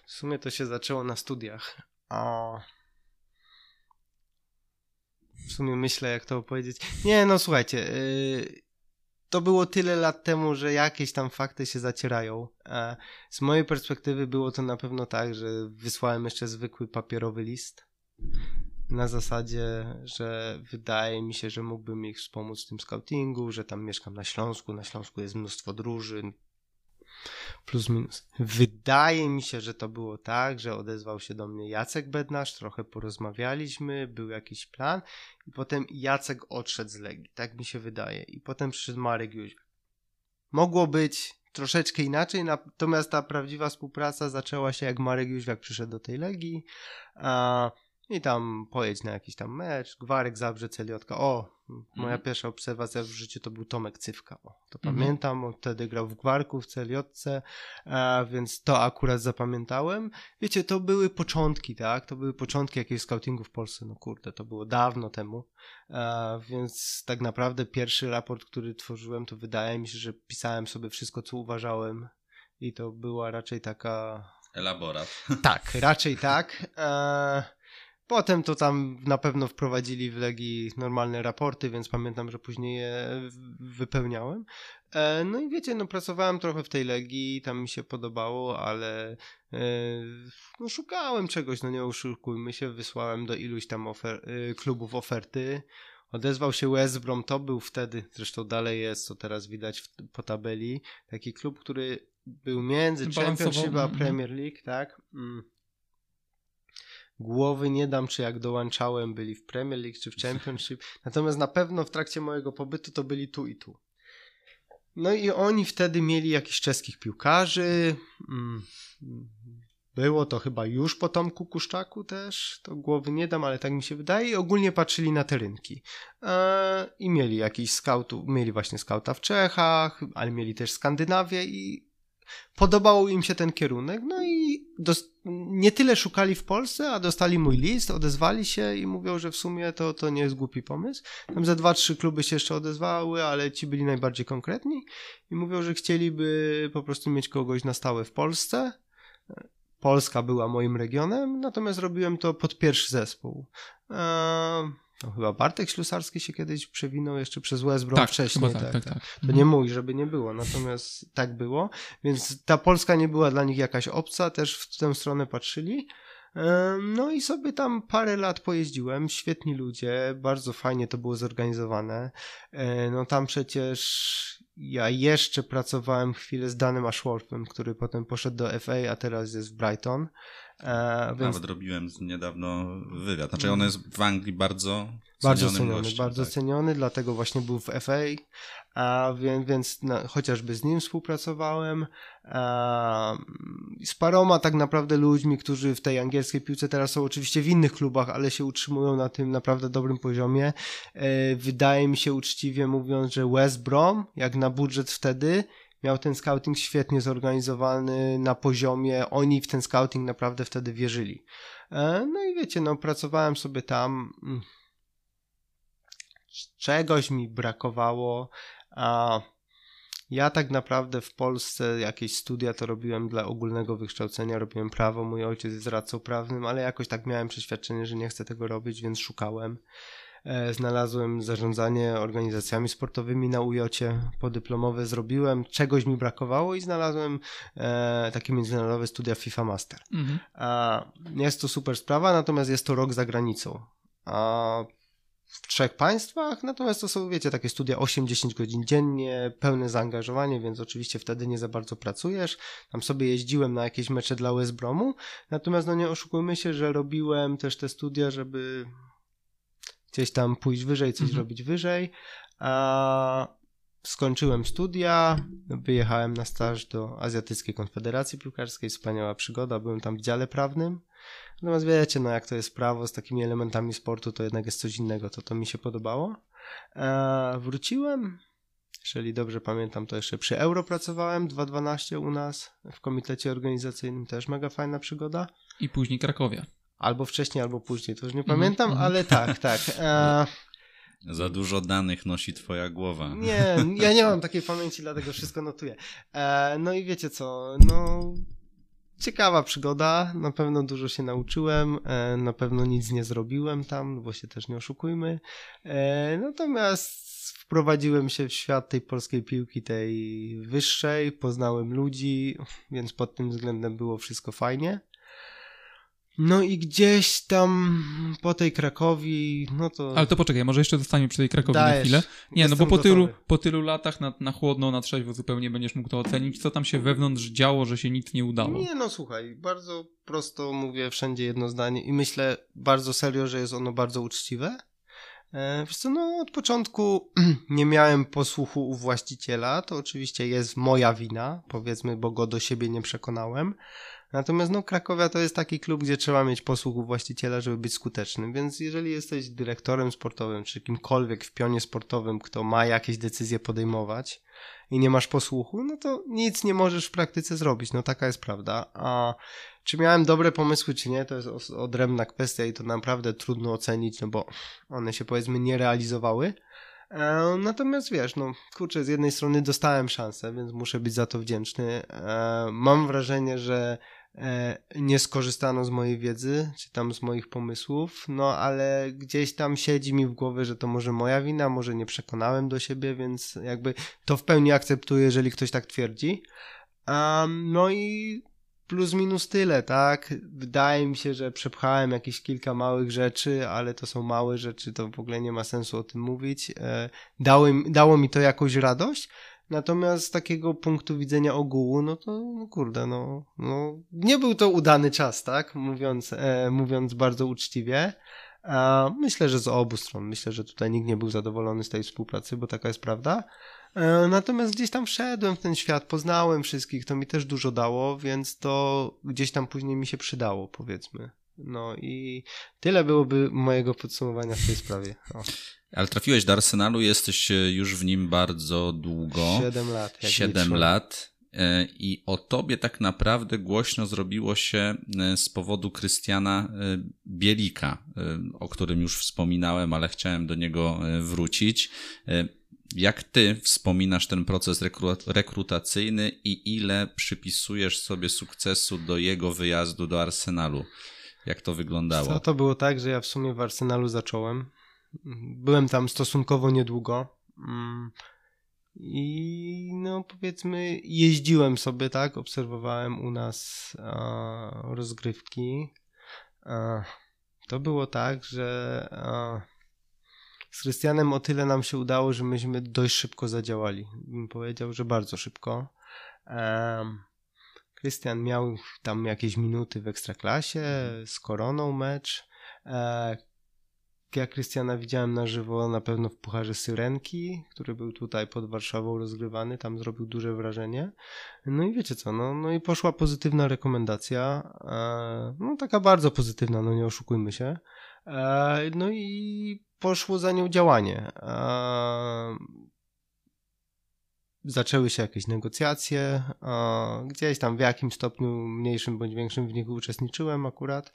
w sumie to się zaczęło na studiach. A w sumie myślę, jak to powiedzieć. Nie, no słuchajcie, yy, to było tyle lat temu, że jakieś tam fakty się zacierają. A z mojej perspektywy było to na pewno tak, że wysłałem jeszcze zwykły papierowy list. Na zasadzie, że wydaje mi się, że mógłbym ich wspomóc w tym scoutingu, że tam mieszkam na Śląsku, na Śląsku jest mnóstwo drużyn, plus minus. Wydaje mi się, że to było tak, że odezwał się do mnie Jacek Bednarz, trochę porozmawialiśmy, był jakiś plan i potem Jacek odszedł z Legii, tak mi się wydaje. I potem przyszedł Marek Jóźwiak. Mogło być troszeczkę inaczej, natomiast ta prawdziwa współpraca zaczęła się jak Marek Jóźwiak przyszedł do tej Legii, a i tam pojedź na jakiś tam mecz, Gwarek Zabrze, Celiotka. O, moja mhm. pierwsza obserwacja w życiu to był Tomek Cywka. O, to mhm. pamiętam, on wtedy grał w Gwarku, w Celiotce, a, więc to akurat zapamiętałem. Wiecie, to były początki, tak? To były początki jakiegoś scoutingu w Polsce. No kurde, to było dawno temu. A, więc tak naprawdę pierwszy raport, który tworzyłem, to wydaje mi się, że pisałem sobie wszystko, co uważałem i to była raczej taka... Elaborat. Tak, raczej tak. A, Potem to tam na pewno wprowadzili w Legii normalne raporty, więc pamiętam, że później je wypełniałem. E, no i wiecie, no pracowałem trochę w tej Legii, tam mi się podobało, ale e, no szukałem czegoś, no nie oszukujmy się, wysłałem do iluś tam ofer e, klubów oferty. Odezwał się West Brom, to był wtedy, zresztą dalej jest, co teraz widać po tabeli, taki klub, który był między Championship a mhm. Premier League, tak? Mm głowy nie dam, czy jak dołączałem byli w Premier League, czy w Championship. Natomiast na pewno w trakcie mojego pobytu to byli tu i tu. No i oni wtedy mieli jakichś czeskich piłkarzy. Mm, było to chyba już po Tomku Kuszczaku też, to głowy nie dam, ale tak mi się wydaje. I ogólnie patrzyli na te rynki. E, I mieli jakiś scoutów, mieli właśnie skauta w Czechach, ale mieli też Skandynawię i podobał im się ten kierunek, no i nie tyle szukali w Polsce, a dostali mój list, odezwali się i mówią, że w sumie to, to nie jest głupi pomysł. Tam za dwa, trzy kluby się jeszcze odezwały, ale ci byli najbardziej konkretni i mówią, że chcieliby po prostu mieć kogoś na stałe w Polsce. Polska była moim regionem, natomiast robiłem to pod pierwszy zespół. Eee, no, chyba Bartek Ślusarski się kiedyś przewinął jeszcze przez Brom tak, wcześniej. Tak, tak, tak, tak, To mhm. nie mój, żeby nie było, natomiast tak było. Więc ta Polska nie była dla nich jakaś obca, też w tę stronę patrzyli. No i sobie tam parę lat pojeździłem, świetni ludzie, bardzo fajnie to było zorganizowane. E, no tam przecież ja jeszcze pracowałem chwilę z Danem Ashworthem, który potem poszedł do FA, a teraz jest w Brighton. E, więc... Nawet robiłem niedawno wywiad. Znaczy on jest w Anglii bardzo bardzo ceniony, gościem, bardzo tak. ceniony, dlatego właśnie był w FA, a więc, więc chociażby z nim współpracowałem. A, z paroma tak naprawdę ludźmi, którzy w tej angielskiej piłce teraz są oczywiście w innych klubach, ale się utrzymują na tym naprawdę dobrym poziomie. E, wydaje mi się uczciwie mówiąc, że West Brom, jak na budżet wtedy, miał ten scouting świetnie zorganizowany na poziomie, oni w ten scouting naprawdę wtedy wierzyli. E, no i wiecie, no pracowałem sobie tam, mm, czegoś mi brakowało, a ja tak naprawdę w Polsce jakieś studia to robiłem dla ogólnego wykształcenia, robiłem prawo, mój ojciec jest radcą prawnym, ale jakoś tak miałem przeświadczenie, że nie chcę tego robić, więc szukałem. E, znalazłem zarządzanie organizacjami sportowymi na ujocie podyplomowe, zrobiłem, czegoś mi brakowało i znalazłem e, takie międzynarodowe studia FIFA Master. Mhm. jest to super sprawa, natomiast jest to rok za granicą. A w trzech państwach, natomiast to są, wiecie, takie studia 8-10 godzin dziennie, pełne zaangażowanie, więc oczywiście wtedy nie za bardzo pracujesz. Tam sobie jeździłem na jakieś mecze dla West Bromu, natomiast no nie oszukujmy się, że robiłem też te studia, żeby gdzieś tam pójść wyżej, coś mhm. robić wyżej. A skończyłem studia, wyjechałem na staż do Azjatyckiej Konfederacji Piłkarskiej, wspaniała przygoda, byłem tam w dziale prawnym. Natomiast wiecie, no jak to jest prawo z takimi elementami sportu, to jednak jest coś innego, to to mi się podobało. Wróciłem, jeżeli dobrze pamiętam, to jeszcze przy Euro pracowałem, 2.12 u nas, w komitecie organizacyjnym też mega fajna przygoda. I później Krakowia. Albo wcześniej, albo później, to już nie pamiętam, mm -hmm. ale tak, tak. E... Za dużo danych nosi twoja głowa. Nie, ja nie mam takiej pamięci, dlatego wszystko notuję. E, no i wiecie co, no ciekawa przygoda, na pewno dużo się nauczyłem, e, na pewno nic nie zrobiłem tam, bo się też nie oszukujmy. E, natomiast wprowadziłem się w świat tej polskiej piłki, tej wyższej, poznałem ludzi, więc pod tym względem było wszystko fajnie. No i gdzieś tam po tej Krakowi, no to... Ale to poczekaj, może jeszcze zostaniemy przy tej Krakowi Dajesz. na chwilę. Nie, no bo po tylu, po tylu latach na, na chłodno, na trzeźwo zupełnie będziesz mógł to ocenić. Co tam się wewnątrz działo, że się nic nie udało? Nie, no słuchaj, bardzo prosto mówię wszędzie jedno zdanie i myślę bardzo serio, że jest ono bardzo uczciwe. E, wiesz co, no od początku nie miałem posłuchu u właściciela, to oczywiście jest moja wina, powiedzmy, bo go do siebie nie przekonałem. Natomiast no Krakowia to jest taki klub, gdzie trzeba mieć posłuch u właściciela, żeby być skutecznym, więc jeżeli jesteś dyrektorem sportowym, czy kimkolwiek w pionie sportowym, kto ma jakieś decyzje podejmować i nie masz posłuchu, no to nic nie możesz w praktyce zrobić, no taka jest prawda. A czy miałem dobre pomysły, czy nie, to jest odrębna kwestia i to naprawdę trudno ocenić, no bo one się powiedzmy nie realizowały. E, natomiast wiesz, no kurczę, z jednej strony dostałem szansę, więc muszę być za to wdzięczny. E, mam wrażenie, że nie skorzystano z mojej wiedzy, czy tam z moich pomysłów, no ale gdzieś tam siedzi mi w głowie, że to może moja wina, może nie przekonałem do siebie, więc jakby to w pełni akceptuję, jeżeli ktoś tak twierdzi. Um, no i plus minus tyle, tak? Wydaje mi się, że przepchałem jakieś kilka małych rzeczy, ale to są małe rzeczy, to w ogóle nie ma sensu o tym mówić. E, dało mi to jakąś radość, natomiast z takiego punktu widzenia ogółu, no to no kurde, no, no nie był to udany czas, tak? Mówiąc, e, mówiąc bardzo uczciwie. Myślę, że z obu stron. Myślę, że tutaj nikt nie był zadowolony z tej współpracy, bo taka jest prawda. E, natomiast gdzieś tam wszedłem w ten świat, poznałem wszystkich, to mi też dużo dało, więc to gdzieś tam później mi się przydało, powiedzmy. No i tyle byłoby mojego podsumowania w tej sprawie. O. Ale trafiłeś do Arsenalu, jesteś e, już w nim bardzo długo. Siedem lat. Siedem lat. E, I o tobie tak naprawdę głośno zrobiło się z powodu Krystiana Bielika, o którym już wspominałem, ale chciałem do niego wrócić. Jak ty wspominasz ten proces rekrutacyjny i ile przypisujesz sobie sukcesu do jego wyjazdu do Arsenalu? Jak to wyglądało? Co to było tak, że ja w sumie w Arsenalu zacząłem. Byłem tam stosunkowo niedługo. Mm. I no powiedzmy, jeździłem sobie, tak, obserwowałem u nas a, rozgrywki. A, to było tak, że a, z Krystianem o tyle nam się udało, że myśmy dość szybko zadziałali. Bym powiedział, że bardzo szybko. Krystian miał tam jakieś minuty w ekstraklasie, z koroną mecz. E, ja Krystiana widziałem na żywo na pewno w Pucharze Syrenki, który był tutaj pod Warszawą rozgrywany, tam zrobił duże wrażenie. No i wiecie co, no, no i poszła pozytywna rekomendacja, e, no taka bardzo pozytywna, no nie oszukujmy się. E, no i poszło za nią działanie. Zaczęły się jakieś negocjacje, gdzieś tam w jakimś stopniu mniejszym bądź większym w nich uczestniczyłem akurat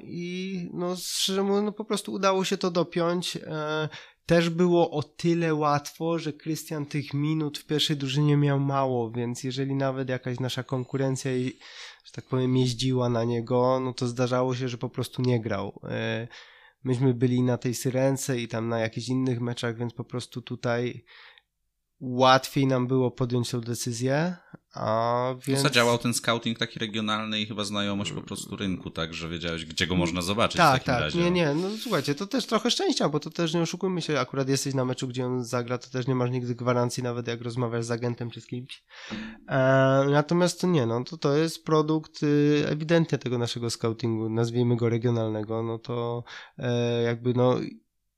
i no szczerze mówiąc no po prostu udało się to dopiąć. E, też było o tyle łatwo, że Krystian tych minut w pierwszej drużynie miał mało, więc jeżeli nawet jakaś nasza konkurencja że tak powiem jeździła na niego, no to zdarzało się, że po prostu nie grał. E, myśmy byli na tej Syrence i tam na jakichś innych meczach, więc po prostu tutaj łatwiej nam było podjąć tę decyzję, a więc... Zadziałał ten scouting taki regionalny i chyba znajomość po prostu rynku, tak, że wiedziałeś, gdzie go można zobaczyć tak, tak, razie. nie, nie, no słuchajcie, to też trochę szczęścia, bo to też nie oszukujmy się, akurat jesteś na meczu, gdzie on zagra, to też nie masz nigdy gwarancji, nawet jak rozmawiasz z agentem czy z kimś. E, natomiast to nie, no to to jest produkt y, ewidentnie tego naszego scoutingu, nazwijmy go regionalnego, no to e, jakby no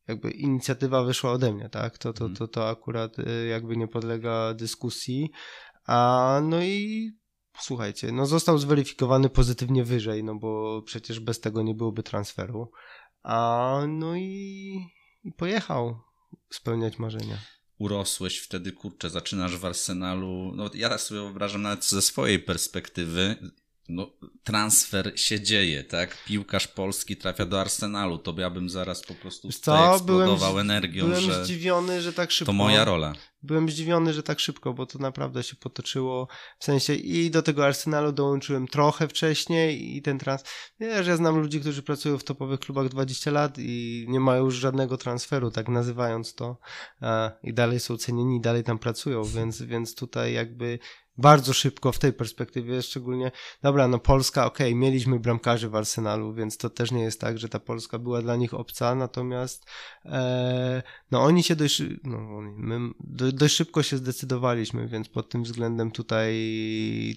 jakby inicjatywa wyszła ode mnie, tak? To, to, mhm. to, to akurat y, jakby nie podlega dyskusji. A no i słuchajcie, no został zweryfikowany pozytywnie wyżej, no bo przecież bez tego nie byłoby transferu. A no i, i pojechał spełniać marzenia urosłeś wtedy, kurczę, zaczynasz w Arsenalu. No, ja sobie wyobrażam nawet ze swojej perspektywy, no, transfer się dzieje, tak? Piłkarz polski trafia do Arsenalu, to ja bym zaraz po prostu Co? eksplodował byłem, energią, byłem że zdziwiony, że tak szybko. To moja rola. Byłem zdziwiony, że tak szybko, bo to naprawdę się potoczyło. W sensie i do tego Arsenalu dołączyłem trochę wcześniej i ten trans... Wiesz, ja znam ludzi, którzy pracują w topowych klubach 20 lat i nie mają już żadnego transferu, tak nazywając to. I dalej są cenieni, dalej tam pracują, więc, więc tutaj jakby bardzo szybko w tej perspektywie, szczególnie, dobra, no Polska, okej, okay, mieliśmy bramkarzy w Arsenalu, więc to też nie jest tak, że ta Polska była dla nich obca, natomiast e, no oni się dość, no my dość szybko się zdecydowaliśmy, więc pod tym względem tutaj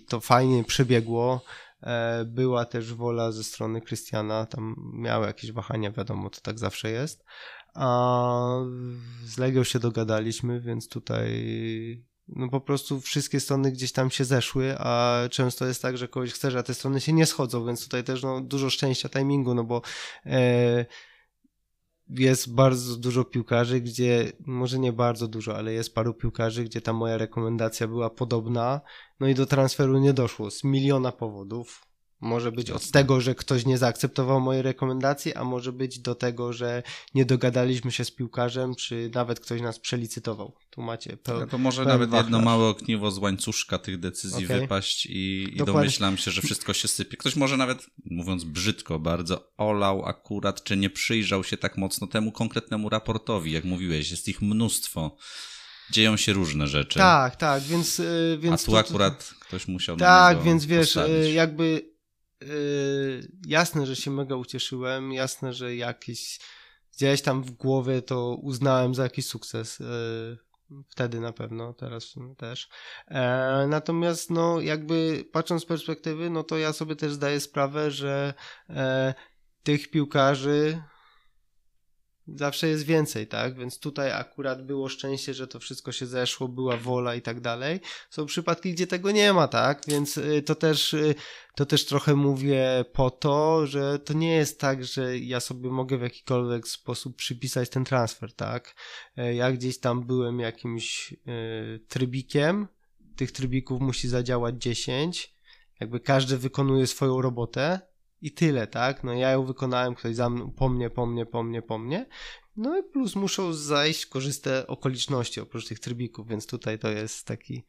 to fajnie przebiegło. E, była też wola ze strony Krystiana, tam miały jakieś wahania, wiadomo, to tak zawsze jest. A z Legią się dogadaliśmy, więc tutaj no po prostu wszystkie strony gdzieś tam się zeszły, a często jest tak, że kogoś chcesz, a te strony się nie schodzą, więc tutaj też no, dużo szczęścia timingu, no bo e, jest bardzo dużo piłkarzy, gdzie, może nie bardzo dużo, ale jest paru piłkarzy, gdzie ta moja rekomendacja była podobna, no i do transferu nie doszło z miliona powodów, Może być od tego, że ktoś nie zaakceptował mojej rekomendacji, a może być do tego, że nie dogadaliśmy się z piłkarzem, czy nawet ktoś nas przelicytował. Tu macie pełen, To może nawet wachlarz. jedno małe ogniwo z łańcuszka tych decyzji Okej. wypaść i, i domyślam się, że wszystko się sypie. Ktoś może nawet, mówiąc brzydko bardzo, olał akurat, czy nie przyjrzał się tak mocno temu konkretnemu raportowi. Jak mówiłeś, jest ich mnóstwo. Dzieją się różne rzeczy. Tak, tak, więc... y, A więc tu to- akurat ktoś musiał Tak, więc wiesz, postawić. y, jakby y, jasne, że się mega ucieszyłem, jasne, że jakiś gdzieś tam w głowie to uznałem za jakiś sukces. y, Wtedy na pewno, teraz też. E, natomiast, no, jakby patrząc z perspektywy, no to ja sobie też zdaję sprawę, że e, tych piłkarzy zawsze jest więcej, tak? Więc tutaj akurat było szczęście, że to wszystko się zeszło, była wola i tak dalej. Są przypadki, gdzie tego nie ma, tak? Więc y, to też, y, to też trochę mówię po to, że to nie jest tak, że ja sobie mogę w jakikolwiek sposób przypisać ten transfer, tak? E, Ja gdzieś tam byłem jakimś y, trybikiem, tych trybików musi zadziałać 10, jakby każdy wykonuje swoją robotę i tyle, tak? No ja ją wykonałem, ktoś za mną, po mnie, po mnie, po mnie, po mnie. No i plus muszą zajść korzystne okoliczności oprócz tych trybików, więc tutaj to jest taki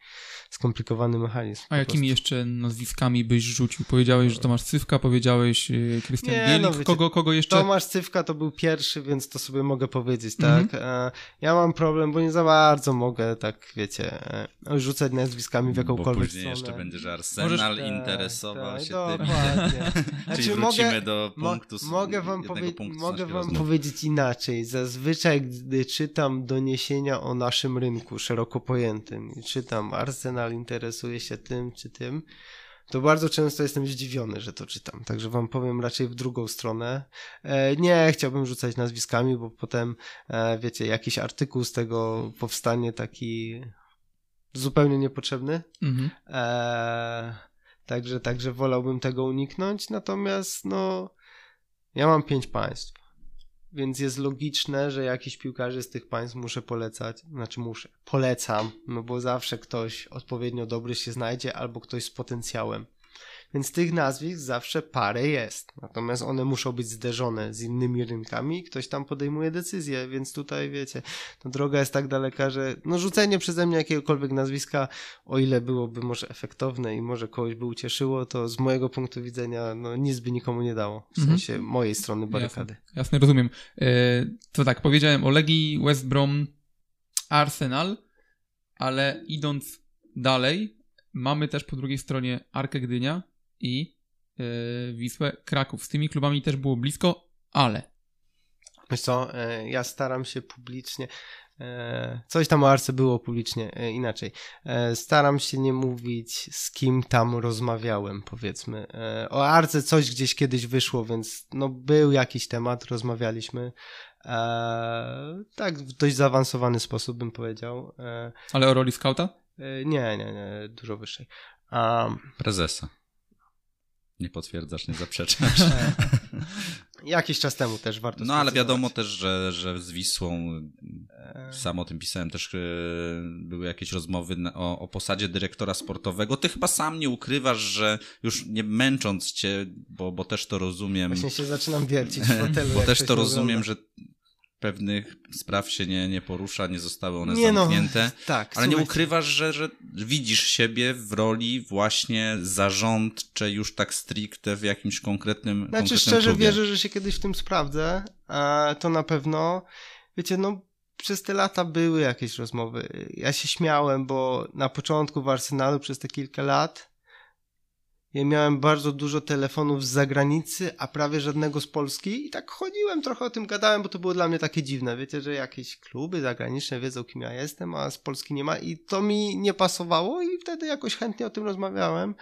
skomplikowany mechanizm. A jakimi prostu. jeszcze nazwiskami byś rzucił? Powiedziałeś, że Tomasz Cywka, powiedziałeś y, Krystian Bielik. no wiecie, kogo, kogo jeszcze? Tomasz Cywka to był pierwszy, więc to sobie mogę powiedzieć, Mhm. tak? E, Ja mam problem, bo nie za bardzo mogę, tak wiecie, e, rzucać nazwiskami w Bo jakąkolwiek później stronę. jeszcze będzie, że Arsenal Możesz- interesował Tak, się tym. Dokładnie. Czyli Znaczy, wrócimy mogę- do Mo- punktu, z- mogę wam, powie- mogę wam rozmowy. powiedzieć inaczej. Zazwyczaj, gdy czytam doniesienia o naszym rynku szeroko pojętym i czytam Arsenal interesuje się tym czy tym, to bardzo często jestem zdziwiony, że to czytam. Także wam powiem raczej w drugą stronę. E, nie chciałbym rzucać nazwiskami, bo potem, e, wiecie, jakiś artykuł z tego powstanie taki zupełnie niepotrzebny. Mhm. Eee, także, także wolałbym tego uniknąć. Natomiast, no, ja mam pięć państw. Więc jest logiczne, że jakiś piłkarzy z tych państw muszę polecać. Znaczy muszę. Polecam, no bo zawsze ktoś odpowiednio dobry się znajdzie albo ktoś z potencjałem. Więc tych nazwisk zawsze parę jest. Natomiast one muszą być zderzone z innymi rynkami i ktoś tam podejmuje decyzję, więc tutaj wiecie, ta droga jest tak daleka, że no rzucenie przeze mnie jakiegokolwiek nazwiska, o ile byłoby może efektowne i może kogoś by ucieszyło, to z mojego punktu widzenia no nic by nikomu nie dało. W Mhm. sensie mojej strony barykady. Jasne, jasne, rozumiem. E, to tak, powiedziałem o Legii, West Brom, Arsenal, ale idąc dalej, mamy też po drugiej stronie Arkę Gdynia i e, Wisłę Kraków. Z tymi klubami też było blisko, ale Wiesz co, e, ja staram się publicznie, e, coś tam o Arce było publicznie, inaczej. Staram się nie mówić z kim tam rozmawiałem, powiedzmy. O Arce coś gdzieś kiedyś wyszło, więc no był jakiś temat, rozmawialiśmy. Tak, w dość zaawansowany sposób bym powiedział. Ale o roli skauta? Nie, nie, nie, dużo wyższej. Um, Prezesa. Nie potwierdzasz, nie zaprzeczasz. jakiś czas temu też warto No ale wiadomo też, że, że z Wisłą, E, sam o tym pisałem, też e, były jakieś rozmowy o, o posadzie dyrektora sportowego. Ty chyba sam nie ukrywasz, że już nie męcząc cię, bo, bo też to rozumiem, Właśnie się zaczynam wiercić w fotelu. bo też to rozumiem, ogląda. że pewnych spraw się nie, nie porusza, nie zostały one Nie no, zamknięte. tak, Ale nie ukrywasz, że, że widzisz siebie w roli właśnie zarządcze już tak stricte w jakimś konkretnym, Znaczy konkretnym szczerze klubie. wierzę, że się kiedyś w tym sprawdzę, a to na pewno. Wiecie, no przez te lata były jakieś rozmowy. Ja się śmiałem, bo na początku w Arsenalu przez te kilka lat ja miałem bardzo dużo telefonów z zagranicy, a prawie żadnego z Polski i tak chodziłem, trochę o tym gadałem, bo to było dla mnie takie dziwne. Wiecie, że jakieś kluby zagraniczne wiedzą, kim ja jestem, a z Polski nie ma i to mi nie pasowało i wtedy jakoś chętnie o tym rozmawiałem.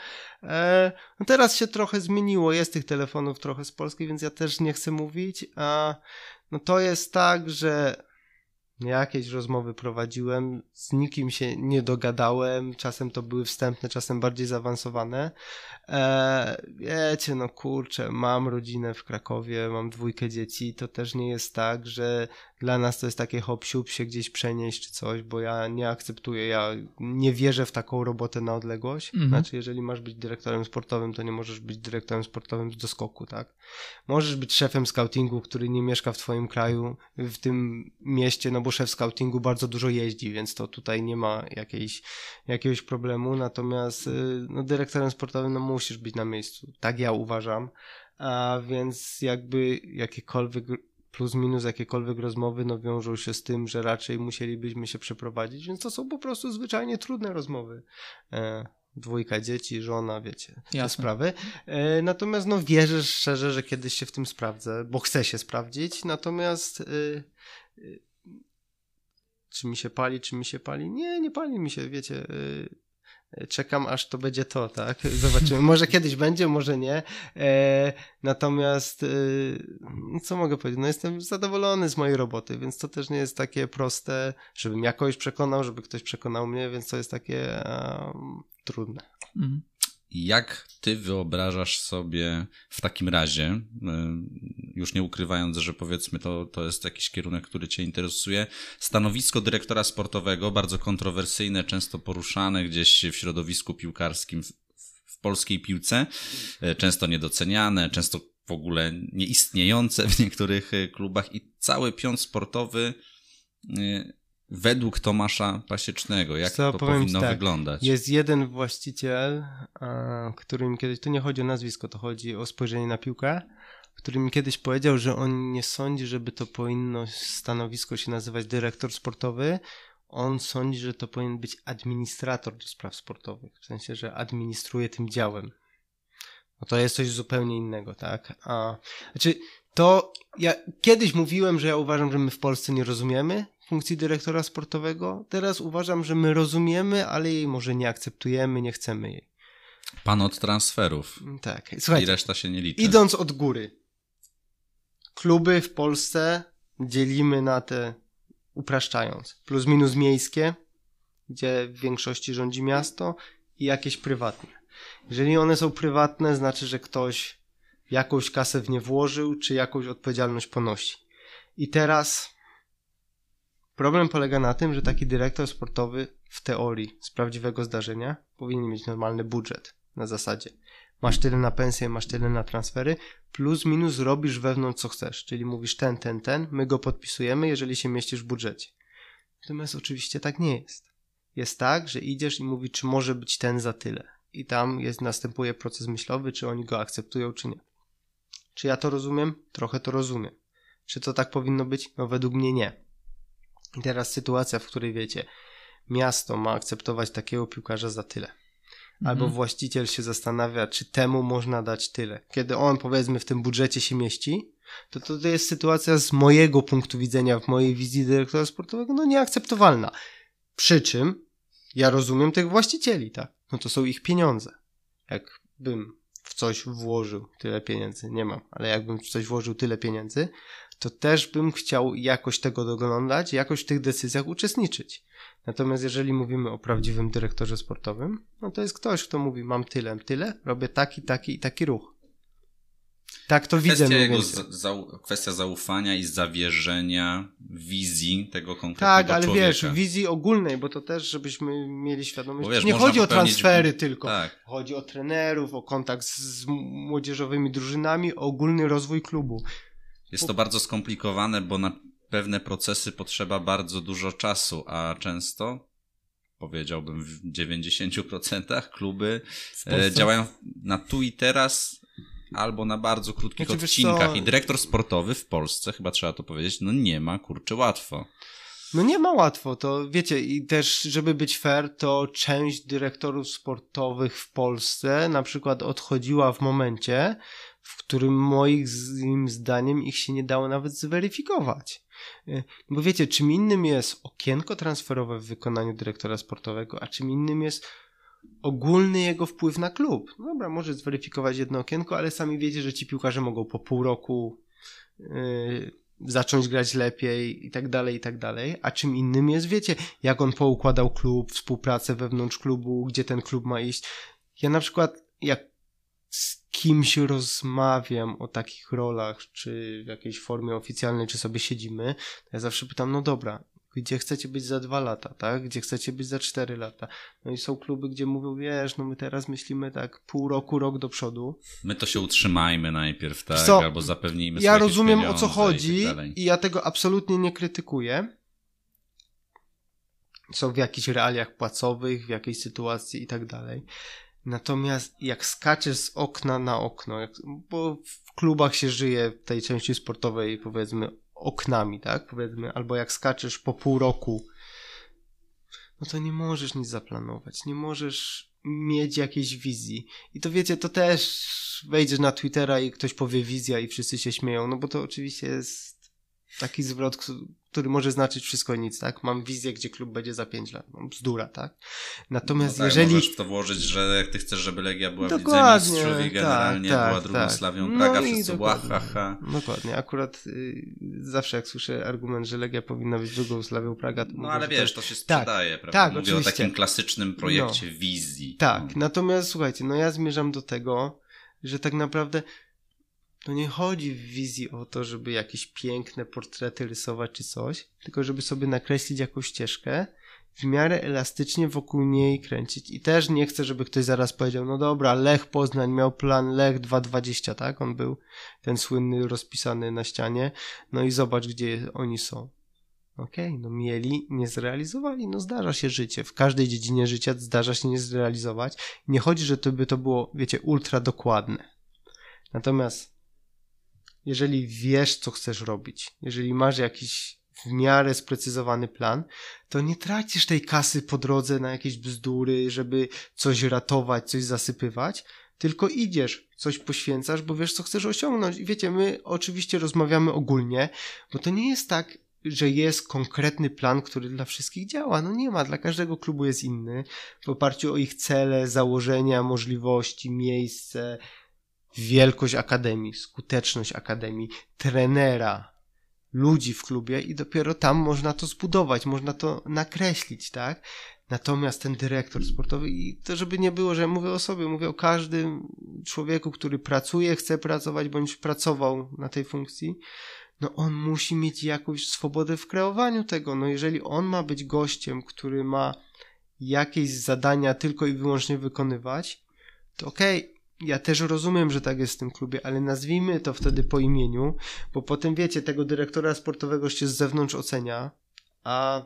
E, no teraz się trochę zmieniło, jest tych telefonów trochę z Polski, więc ja też nie chcę mówić, a no to jest tak, że jakieś rozmowy prowadziłem, z nikim się nie dogadałem, czasem to były wstępne, czasem bardziej zaawansowane. E, wiecie, no kurczę, mam rodzinę w Krakowie, mam dwójkę dzieci, to też nie jest tak, że dla nas to jest takie hop siup się gdzieś przenieść czy coś, bo ja nie akceptuję, ja nie wierzę w taką robotę na odległość. Mhm. Znaczy, jeżeli masz być dyrektorem sportowym, to nie możesz być dyrektorem sportowym z doskoku, tak? Możesz być szefem scoutingu, który nie mieszka w twoim kraju, w tym mieście, no bo szef scoutingu bardzo dużo jeździ, więc to tutaj nie ma jakiejś, jakiegoś problemu, natomiast y, no, dyrektorem sportowym no musisz być na miejscu. Tak ja uważam. A więc jakby jakiekolwiek plus minus jakiekolwiek rozmowy no wiążą się z tym, że raczej musielibyśmy się przeprowadzić, więc to są po prostu zwyczajnie trudne rozmowy. E, dwójka dzieci, żona, wiecie, te Jasne. sprawy. E, natomiast no wierzę szczerze, że kiedyś się w tym sprawdzę, bo chcę się sprawdzić, natomiast e, e, czy mi się pali, czy mi się pali? Nie, nie pali mi się, wiecie, e, czekam aż to będzie to, tak? Zobaczymy. Może kiedyś będzie, może nie. E, natomiast e, co mogę powiedzieć? No jestem zadowolony z mojej roboty, więc to też nie jest takie proste, żebym ja kogoś przekonał, żeby ktoś przekonał mnie, więc to jest takie trudne. Mhm. Jak ty wyobrażasz sobie w takim razie, y, już nie ukrywając, że powiedzmy to, to jest jakiś kierunek, który cię interesuje, stanowisko dyrektora sportowego, bardzo kontrowersyjne, często poruszane gdzieś w środowisku piłkarskim w, polskiej piłce, y, często niedoceniane, często w ogóle nieistniejące w niektórych y, klubach i cały pion sportowy według Tomasza Pasiecznego. Jak Co, to powinno tak, wyglądać? Jest jeden właściciel, a, który mi kiedyś, tu nie chodzi o nazwisko, to chodzi o spojrzenie na piłkę, który mi kiedyś powiedział, że on nie sądzi, żeby to powinno stanowisko się nazywać dyrektor sportowy. On sądzi, że to powinien być administrator do spraw sportowych, w sensie, że administruje tym działem. No to jest coś zupełnie innego, tak? A, znaczy, to ja kiedyś mówiłem, że ja uważam, że my w Polsce nie rozumiemy funkcji dyrektora sportowego. Teraz uważam, że my rozumiemy, ale jej może nie akceptujemy, nie chcemy jej. Pan od transferów. Tak. I Słuchajcie, reszta się nie liczy. idąc od góry. Kluby w Polsce dzielimy na te, upraszczając, plus minus miejskie, gdzie w większości rządzi miasto i jakieś prywatne. Jeżeli one są prywatne, znaczy, że ktoś jakąś kasę w nie włożył, czy jakąś odpowiedzialność ponosi. I teraz problem polega na tym, że taki dyrektor sportowy w teorii z prawdziwego zdarzenia powinien mieć normalny budżet na zasadzie masz tyle na pensję, masz tyle na transfery, plus minus robisz wewnątrz co chcesz, czyli mówisz ten, ten, ten, my go podpisujemy, jeżeli się mieścisz w budżecie. Natomiast oczywiście tak nie jest. Jest tak, że idziesz i mówisz, czy może być ten za tyle. I tam jest, następuje proces myślowy, czy oni go akceptują, czy nie. Czy ja to rozumiem? Trochę to rozumiem. Czy to tak powinno być? No według mnie nie. I teraz sytuacja, w której wiecie, miasto ma akceptować takiego piłkarza za tyle. Albo właściciel się zastanawia, czy temu można dać tyle. Kiedy on, powiedzmy, w tym budżecie się mieści, to to jest sytuacja z mojego punktu widzenia, w mojej wizji dyrektora sportowego, no nieakceptowalna. Przy czym ja rozumiem tych właścicieli, tak? No to są ich pieniądze. Jakbym w coś włożył tyle pieniędzy, nie mam, ale jakbym w coś włożył tyle pieniędzy, to też bym chciał jakoś tego doglądać, jakoś w tych decyzjach uczestniczyć. Natomiast jeżeli mówimy o prawdziwym dyrektorze sportowym, no to jest ktoś, kto mówi, mam tyle, tyle, robię taki, taki i taki ruch. Tak to widzę Kwestia, mniej jego za, kwestia zaufania i zawierzenia wizji tego konkretnego Tak, ale człowieka. wiesz, wizji ogólnej, bo to też, żebyśmy mieli świadomość, wiesz, że nie chodzi o transfery tylko. Tak. Chodzi o trenerów, o kontakt z młodzieżowymi drużynami, o ogólny rozwój klubu. Jest to bardzo skomplikowane, bo na pewne procesy potrzeba bardzo dużo czasu, a często, powiedziałbym w 90% kluby e, działają na tu i teraz albo na bardzo krótkich Znaczy, odcinkach. I dyrektor sportowy w Polsce, chyba trzeba to powiedzieć, no nie ma, kurczę, łatwo. No nie ma łatwo, to wiecie, i też, żeby być fair, to część dyrektorów sportowych w Polsce na przykład odchodziła w momencie, w którym moim zdaniem ich się nie dało nawet zweryfikować. Y, Bo wiecie, czym innym jest okienko transferowe w wykonaniu dyrektora sportowego, a czym innym jest ogólny jego wpływ na klub. No Dobra, może zweryfikować jedno okienko, ale sami wiecie, że ci piłkarze mogą po pół roku yy, zacząć grać lepiej i tak dalej, i tak dalej. A czym innym jest, wiecie, jak on poukładał klub, współpracę wewnątrz klubu, gdzie ten klub ma iść. Ja na przykład, jak z kimś rozmawiam o takich rolach, czy w jakiejś formie oficjalnej, czy sobie siedzimy, to ja zawsze pytam, no dobra, gdzie chcecie być za dwa lata, tak? Gdzie chcecie być za cztery lata. No i są kluby, gdzie mówią, wiesz, no my teraz myślimy tak pół roku, rok do przodu. My to się utrzymajmy najpierw, tak? Co? Albo zapewnijmy Ja sobie rozumiem o co i tak chodzi i ja tego absolutnie nie krytykuję. Są w jakichś realiach płacowych, w jakiejś sytuacji i tak dalej. Natomiast jak skaczesz z okna na okno, jak, bo w klubach się żyje w tej części sportowej powiedzmy oknami, tak? Powiedzmy, albo jak skaczesz po pół roku, no to nie możesz nic zaplanować, nie możesz mieć jakiejś wizji. I to wiecie, to też wejdziesz na Twittera i ktoś powie wizja i wszyscy się śmieją, no bo to oczywiście jest taki zwrot, który może znaczyć wszystko i nic, tak? Mam wizję, gdzie klub będzie za 5 lat. No, bzdura, tak? Natomiast No tak, jeżeli... Możesz w to włożyć, że jak ty chcesz, żeby Legia była Dokładnie, wicemistrzów i tak, generalnie tak, była drugą tak. Slawią No Praga, i wszyscy ła, dokładnie. ha, ha. Dokładnie. Akurat y, zawsze jak słyszę argument, że Legia powinna być drugą Slawią Praga, to No mówię, ale wiesz, to się sprzedaje, prawda? tak, Mówię oczywiście. o takim klasycznym projekcie wizji. Tak, No. natomiast słuchajcie, no ja zmierzam do tego, że tak naprawdę to nie chodzi w wizji o to, żeby jakieś piękne portrety rysować czy coś, tylko żeby sobie nakreślić jakąś ścieżkę, w miarę elastycznie wokół niej kręcić. I też nie chcę, żeby ktoś zaraz powiedział, no dobra, Lech Poznań miał plan Lech 2.20, tak? On był ten słynny rozpisany na ścianie. No i zobacz, gdzie oni są. Okej, no mieli, nie zrealizowali. No zdarza się życie. W każdej dziedzinie życia zdarza się nie zrealizować. Nie chodzi, że to by to było, wiecie, ultra dokładne. Natomiast jeżeli wiesz, co chcesz robić, jeżeli masz jakiś w miarę sprecyzowany plan, to nie tracisz tej kasy po drodze na jakieś bzdury, żeby coś ratować, coś zasypywać, tylko idziesz, coś poświęcasz, bo wiesz, co chcesz osiągnąć. I wiecie, my oczywiście rozmawiamy ogólnie, bo to nie jest tak, że jest konkretny plan, który dla wszystkich działa. No nie ma, dla każdego klubu jest inny, w oparciu o ich cele, założenia, możliwości, miejsce, wielkość akademii, skuteczność akademii, trenera, ludzi w klubie i dopiero tam można to zbudować, można to nakreślić, tak? Natomiast ten dyrektor sportowy, i to żeby nie było, że mówię o sobie, mówię o każdym człowieku, który pracuje, chce pracować bądź pracował na tej funkcji, no on musi mieć jakąś swobodę w kreowaniu tego. No jeżeli on ma być gościem, który ma jakieś zadania tylko i wyłącznie wykonywać, to okej, ja też rozumiem, że tak jest w tym klubie, ale nazwijmy to wtedy po imieniu, bo potem wiecie, tego dyrektora sportowego się z zewnątrz ocenia, a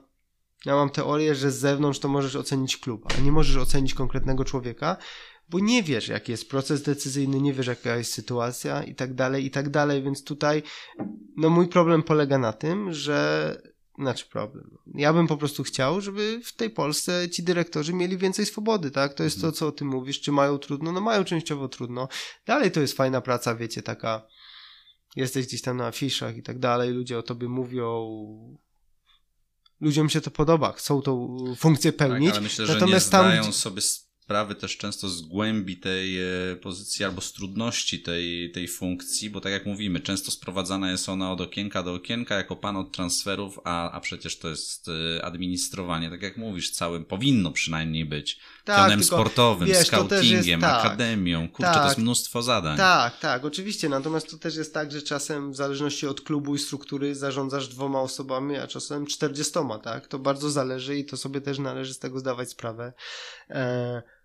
ja mam teorię, że z zewnątrz to możesz ocenić klub, a nie możesz ocenić konkretnego człowieka, bo nie wiesz, jaki jest proces decyzyjny, nie wiesz, jaka jest sytuacja i tak dalej, i tak dalej, więc tutaj no mój problem polega na tym, że znaczy problem. Ja bym po prostu chciał, żeby w tej Polsce ci dyrektorzy mieli więcej swobody, tak? To jest to, co o tym mówisz. Czy mają trudno? No mają częściowo trudno. Dalej to jest fajna praca, wiecie, taka jesteś gdzieś tam na afiszach i tak dalej, ludzie o tobie mówią, ludziom się to podoba, chcą tą funkcję pełnić. Tak, ale myślę, że Natomiast nie tam, zdają gdzie- sobie sprawy też często z głębi tej e, pozycji albo z trudności tej, tej funkcji, bo tak jak mówimy, często sprowadzana jest ona od okienka do okienka jako pan od transferów, a, a przecież to jest e, administrowanie, tak jak mówisz, całym, powinno przynajmniej być. Tak, Pionem tylko, sportowym, wiesz, to też jest scoutingiem, tak. akademią. Kurczę, to Tak. jest mnóstwo zadań. Tak, tak, oczywiście. Natomiast to też jest tak, że czasem w zależności od klubu i struktury zarządzasz dwoma osobami, a czasem czterdziestoma, tak? To bardzo zależy i to sobie też należy z tego zdawać sprawę. E...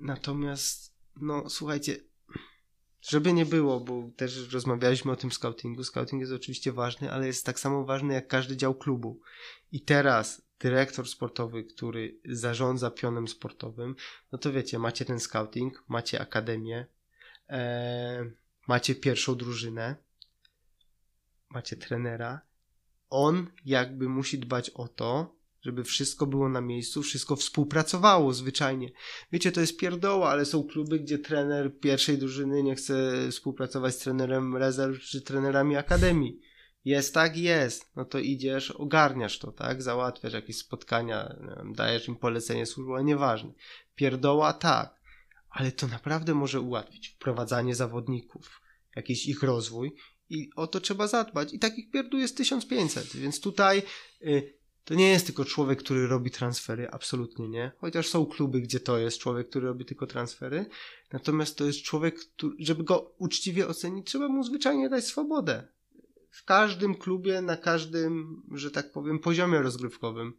Natomiast, no słuchajcie, żeby nie było, bo też rozmawialiśmy o tym scoutingu. Scouting jest oczywiście ważny, ale jest tak samo ważny jak każdy dział klubu. I teraz dyrektor sportowy, który zarządza pionem sportowym, no to wiecie, macie ten scouting, macie akademię, e, macie pierwszą drużynę, macie trenera. On jakby musi dbać o to, żeby wszystko było na miejscu, wszystko współpracowało zwyczajnie. Wiecie, to jest pierdoła, ale są kluby, gdzie trener pierwszej drużyny nie chce współpracować z trenerem rezerw czy trenerami akademii. Jest tak, jest. No to idziesz, ogarniasz to, tak? Załatwiasz jakieś spotkania, dajesz im polecenie służbowe, nieważne. Pierdoła, tak. Ale to naprawdę może ułatwić wprowadzanie zawodników, jakiś ich rozwój i o to trzeba zadbać. I takich pierdół jest 1500, więc tutaj y, to nie jest tylko człowiek, który robi transfery, absolutnie nie. Chociaż są kluby, gdzie to jest człowiek, który robi tylko transfery. Natomiast to jest człowiek, który, żeby go uczciwie ocenić, trzeba mu zwyczajnie dać swobodę. W każdym klubie, na każdym, że tak powiem, poziomie rozgrywkowym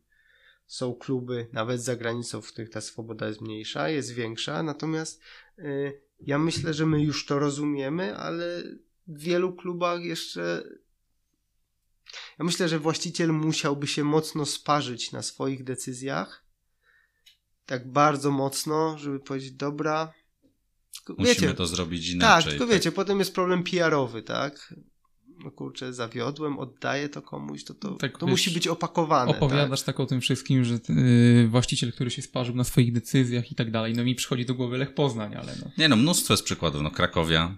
są kluby, nawet za granicą, w których ta swoboda jest mniejsza, jest większa. Natomiast y, ja myślę, że my już to rozumiemy, ale w wielu klubach jeszcze ja myślę, że właściciel musiałby się mocno sparzyć na swoich decyzjach. Tak bardzo mocno, żeby powiedzieć, dobra. Tylko, Musimy wiecie, to zrobić tak, inaczej. Tak, tylko tak. wiecie, potem jest problem PR-owy, tak? no kurczę, zawiodłem, oddaję to komuś, to, to, tak, to wiesz, musi być opakowane. Opowiadasz tak? tak o tym wszystkim, że yy, właściciel, który się sparzył na swoich decyzjach i tak dalej, no mi przychodzi do głowy Lech Poznań, ale no. Nie no, mnóstwo jest przykładów, no Krakowia,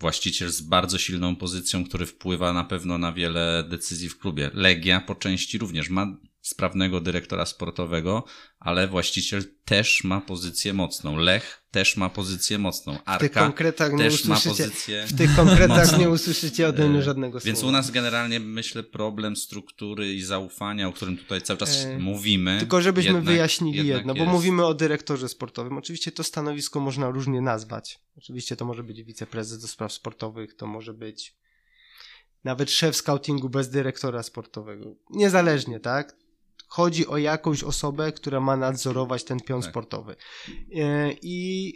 właściciel z bardzo silną pozycją, który wpływa na pewno na wiele decyzji w klubie. Legia po części również ma sprawnego dyrektora sportowego, ale właściciel też ma pozycję mocną. Lech też ma pozycję mocną. Arka w tych konkretach też ma pozycję W tych konkretach mocną. nie usłyszycie ode mnie żadnego słowa. Więc u nas generalnie myślę problem struktury i zaufania, o którym tutaj cały czas e... mówimy. Tylko żebyśmy jednak, wyjaśnili jednak jedno, jest. bo mówimy o dyrektorze sportowym. Oczywiście to stanowisko można różnie nazwać. Oczywiście to może być wiceprezes do spraw sportowych, to może być nawet szef scoutingu bez dyrektora sportowego. Niezależnie, tak? Chodzi o jakąś osobę, która ma nadzorować ten pion tak. sportowy. E, I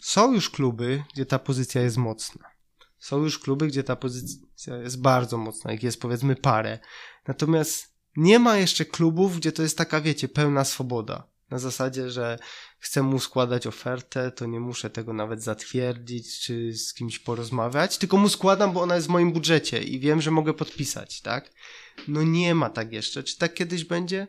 są już kluby, gdzie ta pozycja jest mocna. Są już kluby, gdzie ta pozycja jest bardzo mocna, jak jest powiedzmy parę. Natomiast nie ma jeszcze klubów, gdzie to jest taka, wiecie, pełna swoboda. Na zasadzie, że chcę mu składać ofertę, to nie muszę tego nawet zatwierdzić, czy z kimś porozmawiać, tylko mu składam, bo ona jest w moim budżecie i wiem, że mogę podpisać, tak? No nie ma tak jeszcze. Czy tak kiedyś będzie?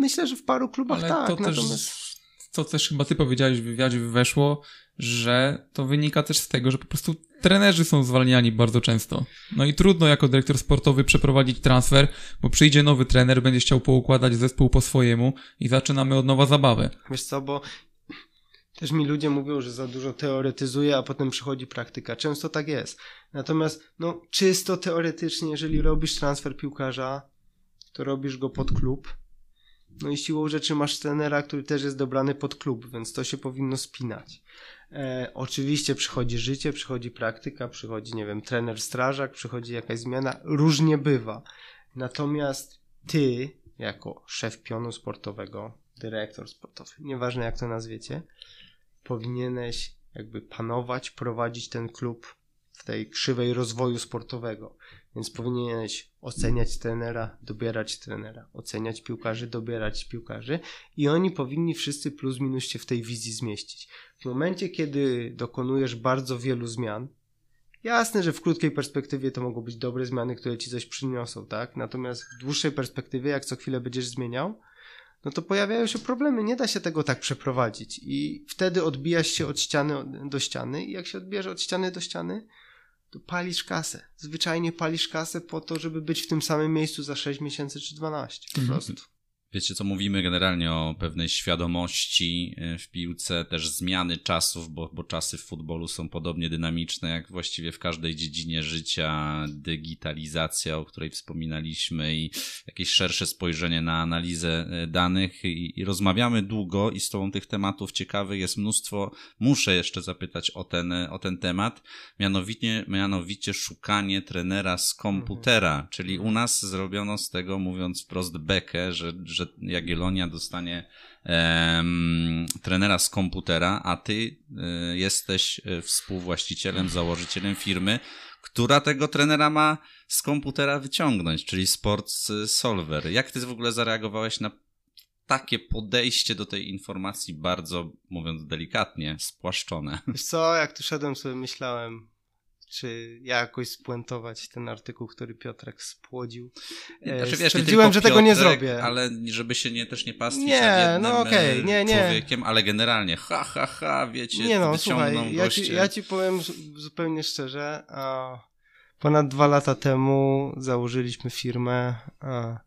Myślę, że w paru klubach Ale tak. To natomiast... też, to też chyba ty powiedziałeś w wywiadzie weszło, że to wynika też z tego, że po prostu trenerzy są zwalniani bardzo często. No i trudno jako dyrektor sportowy przeprowadzić transfer, bo przyjdzie nowy trener, będzie chciał poukładać zespół po swojemu i zaczynamy od nowa zabawę. Wiesz co, bo też mi ludzie mówią, że za dużo teoretyzuję, a potem przychodzi praktyka. Często tak jest. Natomiast, no, czysto teoretycznie, jeżeli robisz transfer piłkarza, to robisz go pod klub. No i siłą rzeczy masz trenera, który też jest dobrany pod klub, więc to się powinno spinać. E, oczywiście przychodzi życie, przychodzi praktyka, przychodzi, nie wiem, trener strażak, przychodzi jakaś zmiana. Różnie bywa. Natomiast ty, jako szef pionu sportowego, dyrektor sportowy, nieważne jak to nazwiecie, powinieneś jakby panować, prowadzić ten klub w tej krzywej rozwoju sportowego. Więc powinieneś oceniać trenera, dobierać trenera, oceniać piłkarzy, dobierać piłkarzy i oni powinni wszyscy plus minus się w tej wizji zmieścić. W momencie, kiedy dokonujesz bardzo wielu zmian, jasne, że w krótkiej perspektywie to mogą być dobre zmiany, które ci coś przyniosą, tak? Natomiast w dłuższej perspektywie, jak co chwilę będziesz zmieniał, no to pojawiają się problemy. Nie da się tego tak przeprowadzić. I wtedy odbijasz się od ściany do ściany, i jak się odbierze od ściany do ściany, to palisz kasę. Zwyczajnie palisz kasę po to, żeby być w tym samym miejscu za 6 miesięcy czy 12. Po mhm. prostu. Wiecie, co mówimy generalnie o pewnej świadomości e, w piłce, też zmiany czasów, bo, bo czasy w futbolu są podobnie dynamiczne jak właściwie w każdej dziedzinie życia, digitalizacja, o której wspominaliśmy i jakieś szersze spojrzenie na analizę e, danych i, i rozmawiamy długo i z tobą tych tematów ciekawych jest mnóstwo. Muszę jeszcze zapytać o ten, o ten temat, mianowicie, mianowicie szukanie trenera z komputera, mhm. czyli u nas zrobiono z tego, mówiąc wprost, bekę, że, że że Jagiellonia dostanie um, trenera z komputera, a ty y, jesteś e, współwłaścicielem, założycielem firmy, która tego trenera ma z komputera wyciągnąć, czyli Sports Solver. Jak ty w ogóle zareagowałeś na takie podejście do tej informacji bardzo, mówiąc delikatnie, spłaszczone? Wiesz co, jak tu szedłem sobie myślałem, czy jakoś spuentować ten artykuł, który Piotrek spłodził. E, znaczy, wiesz, Stwierdziłem, że tego Piotrek, nie zrobię. Ale żeby się nie też nie pastwić nie, no okay, nie, nie. człowiekiem, ale generalnie ha, ha, ha, wiecie, nie no, słuchaj, ja ci, ja ci powiem zupełnie szczerze, a ponad dwa lata temu założyliśmy firmę, a,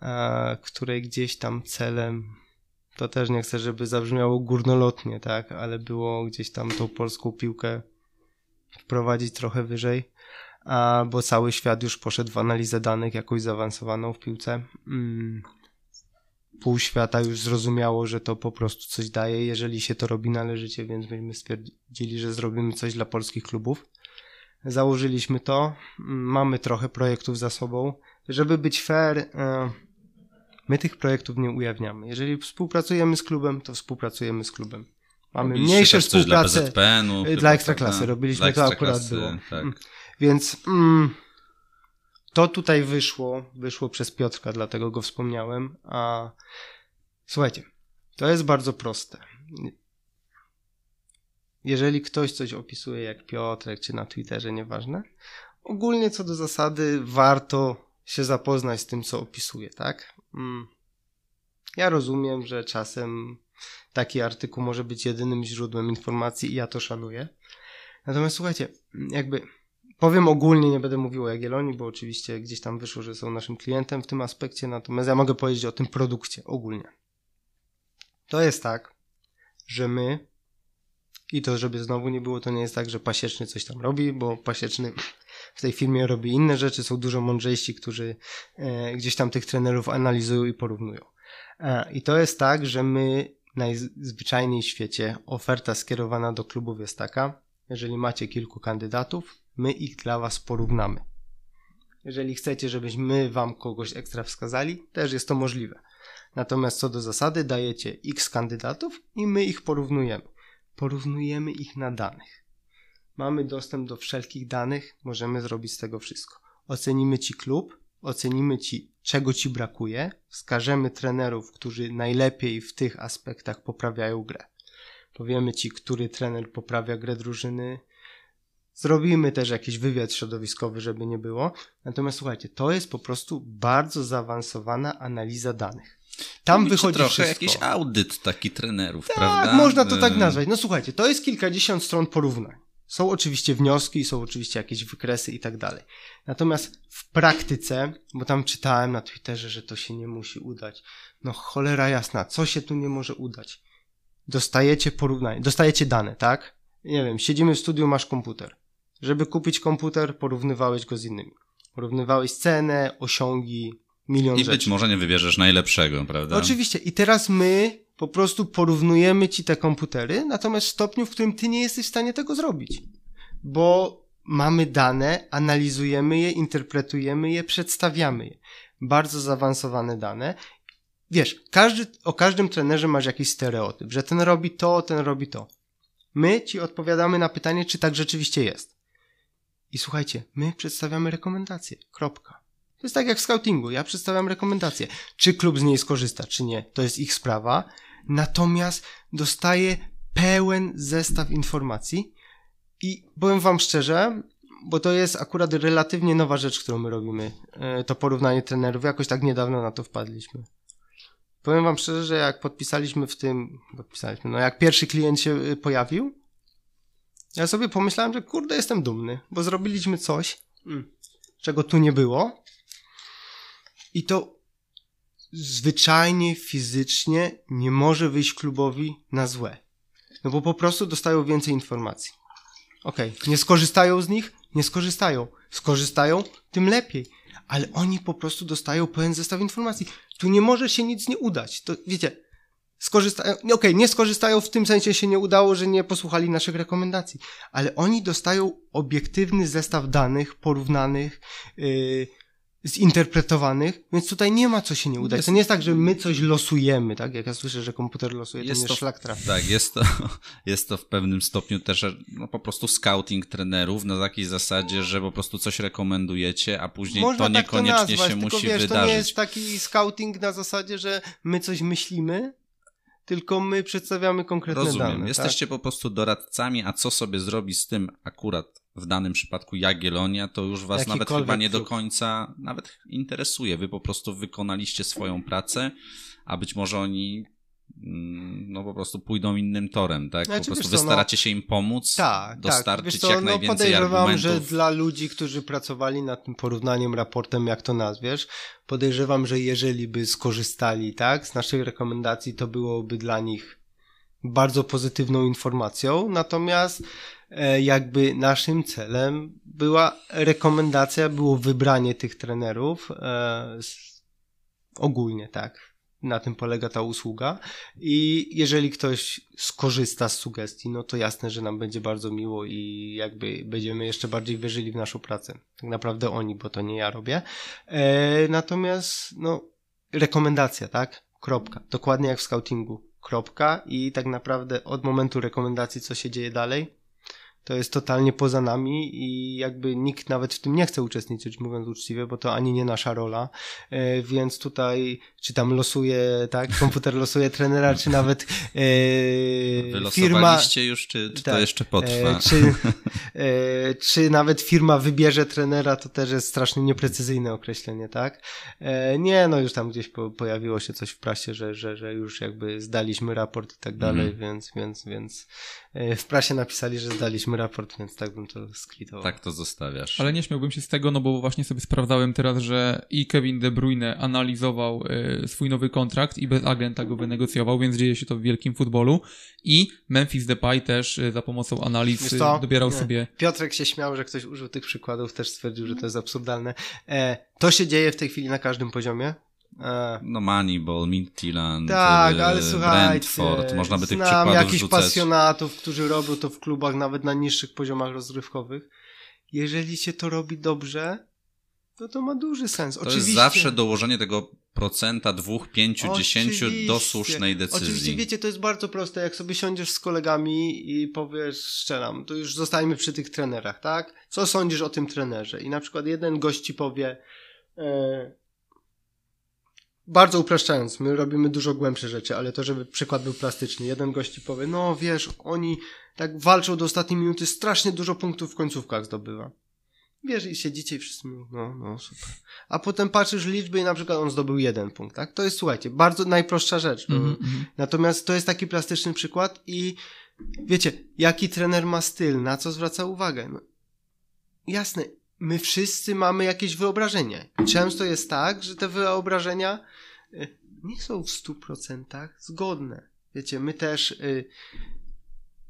a, której gdzieś tam celem to też nie chcę, żeby zabrzmiało górnolotnie, tak, ale było gdzieś tam tą polską piłkę wprowadzić trochę wyżej. bo cały świat już poszedł w analizę danych jakoś zaawansowaną w piłce. Mm. Pół świata już zrozumiało, że to po prostu coś daje, jeżeli się to robi należycie, więc myśmy stwierdzili, że zrobimy coś dla polskich klubów. Założyliśmy to, mm, mamy trochę projektów za sobą. Żeby być fair, e, my tych projektów nie ujawniamy. Jeżeli współpracujemy z klubem, to współpracujemy z klubem. Mamy Robiliście mniejsze współpracę Dla, PZPN-u, dla Ekstraklasy. prawda? Robiliśmy to akurat było. Tak. Mm. Więc mm, to tutaj wyszło, wyszło przez Piotrka, dlatego go wspomniałem. A słuchajcie, to jest bardzo proste. Jeżeli ktoś coś opisuje jak Piotrek, czy na Twitterze, nieważne, ogólnie co do zasady warto się zapoznać z tym, co opisuje, tak? Mm. Ja rozumiem, że czasem taki artykuł może być jedynym źródłem informacji i ja to szanuję. Natomiast słuchajcie, jakby powiem ogólnie, nie będę mówił o Jagiellonii, bo oczywiście gdzieś tam wyszło, że są naszym klientem w tym aspekcie, natomiast ja mogę powiedzieć o tym produkcie ogólnie. To jest tak, że my i to, żeby znowu nie było, to nie jest tak, że pasieczny coś tam robi, bo pasieczny w tej firmie robi inne rzeczy, są dużo mądrzejsi, którzy e, gdzieś tam tych trenerów analizują i porównują. E, I to jest tak, że my najzwyczajniej w świecie oferta skierowana do klubów jest taka, jeżeli macie kilku kandydatów, my ich dla was porównamy. Jeżeli chcecie, żebyśmy wam kogoś ekstra wskazali, też jest to możliwe. Natomiast co do zasady, dajecie x kandydatów i my ich porównujemy. Porównujemy ich na danych. Mamy dostęp do wszelkich danych, możemy zrobić z tego wszystko. Ocenimy ci klub, ocenimy ci, czego ci brakuje, wskażemy trenerów, którzy najlepiej w tych aspektach poprawiają grę. Powiemy ci, który trener poprawia grę drużyny. Zrobimy też jakiś wywiad środowiskowy, żeby nie było. Natomiast słuchajcie, to jest po prostu bardzo zaawansowana analiza danych. Tam Robicie wychodzi trochę wszystko. jakiś audyt taki trenerów, Tak, prawda? można to tak Y, nazwać. No słuchajcie, to jest kilkadziesiąt stron porównań. Są oczywiście wnioski, są oczywiście jakieś wykresy i tak dalej. Natomiast w praktyce, bo tam czytałem na Twitterze, że to się nie musi udać. No cholera jasna, co się tu nie może udać? Dostajecie porównanie, dostajecie dane, tak? Nie wiem, siedzimy w studiu, masz komputer. Żeby kupić komputer, porównywałeś go z innymi. Porównywałeś cenę, osiągi, milion I rzeczy. być może nie wybierzesz najlepszego, prawda? Oczywiście. I teraz my po prostu porównujemy ci te komputery, natomiast w stopniu, w którym ty nie jesteś w stanie tego zrobić. Bo mamy dane, analizujemy je, interpretujemy je, przedstawiamy je. Bardzo zaawansowane dane. Wiesz, każdy, o każdym trenerze masz jakiś stereotyp, że ten robi to, ten robi to. My ci odpowiadamy na pytanie, czy tak rzeczywiście jest. I słuchajcie, my przedstawiamy rekomendacje. Kropka. To jest tak jak w scoutingu. Ja przedstawiam rekomendacje. Czy klub z niej skorzysta, czy nie, to jest ich sprawa. Natomiast dostaję pełen zestaw informacji i powiem wam szczerze, bo to jest akurat relatywnie nowa rzecz, którą my robimy. e, To porównanie trenerów. Jakoś tak niedawno na to wpadliśmy. Powiem wam szczerze, że jak podpisaliśmy w tym, podpisaliśmy, no jak pierwszy klient się y, pojawił, ja sobie pomyślałem, że kurde, jestem dumny, bo zrobiliśmy coś, mm, czego tu nie było. I to zwyczajnie, fizycznie nie może wyjść klubowi na złe. No bo po prostu dostają więcej informacji. Okej, nie skorzystają z nich? Nie skorzystają. Skorzystają? Tym lepiej. Ale oni po prostu dostają pełen zestaw informacji. Tu nie może się nic nie udać. To wiecie, skorzystają, okej, nie skorzystają w tym sensie się nie udało, że nie posłuchali naszych rekomendacji, ale oni dostają obiektywny zestaw danych porównanych, yy, zinterpretowanych, więc tutaj nie ma co się nie udać. Jest- To nie jest tak, że my coś losujemy, tak? Jak ja słyszę, że komputer losuje, to Jest mnie to- szlak trafi. Tak, jest to, jest to w pewnym stopniu też no, po prostu scouting trenerów na takiej zasadzie, że po prostu coś rekomendujecie, a później Można to tak niekoniecznie nazwać, się musi wiesz, wydarzyć. To nie jest taki scouting na zasadzie, że my coś myślimy, tylko my przedstawiamy konkretne Rozumiem. dane. tak? Jesteście po prostu doradcami, a co sobie zrobi z tym akurat w danym przypadku Jagiellonia, to już was nawet chyba nie do końca nawet interesuje. Wy po prostu wykonaliście swoją pracę, a być może oni mm, no po prostu pójdą innym torem, tak? Znaczy, po prostu wiesz wy co, no- staracie się im pomóc, Tak, dostarczyć tak. Wiesz co, jak no najwięcej podejrzewam, argumentów. że dla ludzi, którzy pracowali nad tym porównaniem, raportem, jak to nazwiesz, podejrzewam, że jeżeli by skorzystali, tak, z naszych rekomendacji, to byłoby dla nich bardzo pozytywną informacją, natomiast jakby naszym celem była rekomendacja, było wybranie tych trenerów e, ogólnie, tak. Na tym polega ta usługa. I jeżeli ktoś skorzysta z sugestii, no to jasne, że nam będzie bardzo miło i jakby będziemy jeszcze bardziej wierzyli w naszą pracę. Tak naprawdę oni, bo to nie ja robię. E, natomiast, no, rekomendacja, tak? Kropka. Dokładnie jak w scoutingu. Kropka i tak naprawdę od momentu rekomendacji, co się dzieje dalej, to jest totalnie poza nami i jakby nikt nawet w tym nie chce uczestniczyć, mówiąc uczciwie, bo to ani nie nasza rola, e, więc tutaj czy tam losuje, tak, komputer losuje trenera, czy nawet e, firma... już, czy, czy tak, to jeszcze potrwa? E, czy, e, czy nawet firma wybierze trenera, to też jest strasznie nieprecyzyjne określenie, tak? E, nie, no już tam gdzieś po, pojawiło się coś w prasie, że, że, że już jakby zdaliśmy raport i tak dalej, mm. więc, więc, więc w prasie napisali, że zdaliśmy raport, więc tak bym to skwitował. Tak to zostawiasz. Ale nie śmiałbym się z tego, no bo właśnie sobie sprawdzałem teraz, że i Kevin De Bruyne analizował e, swój nowy kontrakt i bez agenta go wynegocjował, więc dzieje się to w wielkim futbolu i Memphis Depay też e, za pomocą analiz dobierał nie. sobie... Piotrek się śmiał, że ktoś użył tych przykładów, też stwierdził, że to jest absurdalne. E, to się dzieje w tej chwili na każdym poziomie. E, no Moneyball, Midtjylland, tak, ale słuchajcie, Brentford, można by tych przykładów jakichś rzucać. pasjonatów, którzy robią to w klubach nawet na niższych poziomach rozrywkowych. Jeżeli się to robi dobrze, to to ma duży sens. To Oczywiście. jest zawsze dołożenie tego procenta, dwóch, pięciu, dziesięciu do słusznej decyzji. Oczywiście, wiecie, to jest bardzo proste. Jak sobie siądziesz z kolegami i powiesz, szczeram, to już zostańmy przy tych trenerach, tak? Co sądzisz o tym trenerze? I na przykład jeden gość ci powie, e, bardzo upraszczając, my robimy dużo głębsze rzeczy, ale to, żeby przykład był plastyczny. Jeden gość ci powie, no wiesz, oni tak walczą do ostatniej minuty, strasznie dużo punktów w końcówkach zdobywa. Wiesz, i siedzicie i wszyscy mówią, no, no, super. A potem patrzysz liczby i na przykład on zdobył jeden punkt, tak? To jest, słuchajcie, bardzo najprostsza rzecz. Mm -hmm. Natomiast to jest taki plastyczny przykład i wiecie, jaki trener ma styl, na co zwraca uwagę? No, jasne, my wszyscy mamy jakieś wyobrażenie. Często jest tak, że te wyobrażenia y, nie są w stu procentach zgodne. Wiecie, my też y,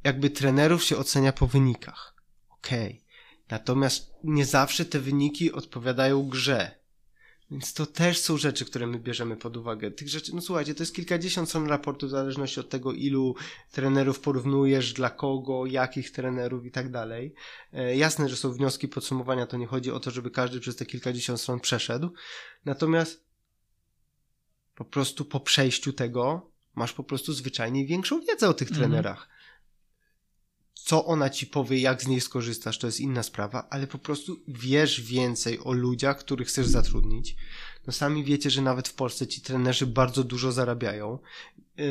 jakby trenerów się ocenia po wynikach. Okej. Okay Natomiast nie zawsze te wyniki odpowiadają grze. Więc to też są rzeczy, które my bierzemy pod uwagę. Tych rzeczy, no słuchajcie, to jest kilkadziesiąt stron raportu w zależności od tego, ilu trenerów porównujesz, dla kogo, jakich trenerów i tak dalej. E, jasne, że są wnioski, podsumowania, to nie chodzi o to, żeby każdy przez te kilkadziesiąt stron przeszedł. Natomiast po prostu po przejściu tego masz po prostu zwyczajnie większą wiedzę o tych mhm. trenerach co ona ci powie, jak z niej skorzystasz, to jest inna sprawa, ale po prostu wiesz więcej o ludziach, których chcesz zatrudnić. No sami wiecie, że nawet w Polsce ci trenerzy bardzo dużo zarabiają. Yy,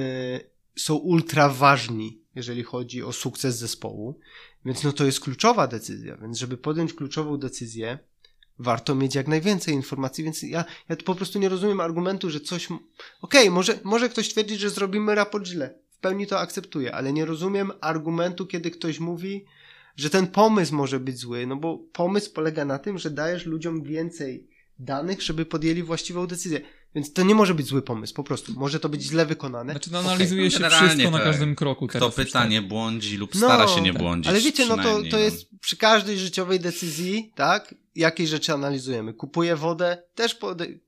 są ultra ważni, jeżeli chodzi o sukces zespołu, więc no to jest kluczowa decyzja, więc żeby podjąć kluczową decyzję, warto mieć jak najwięcej informacji, więc ja, ja po prostu nie rozumiem argumentu, że coś... Okej, okay, może, może ktoś twierdzić, że zrobimy raport źle pełni to akceptuję, ale nie rozumiem argumentu, kiedy ktoś mówi, że ten pomysł może być zły, no bo pomysł polega na tym, że dajesz ludziom więcej danych, żeby podjęli właściwą decyzję. Więc to nie może być zły pomysł, po prostu. Może to być źle wykonane. Znaczy, no, analizuje okay. się wszystko na każdym kroku. Kto pyta, nie błądzi lub stara no, się nie tak. błądzić. Ale wiecie, no to, to jest no. przy każdej życiowej decyzji, tak? Jakiej rzeczy analizujemy? Kupuję wodę, też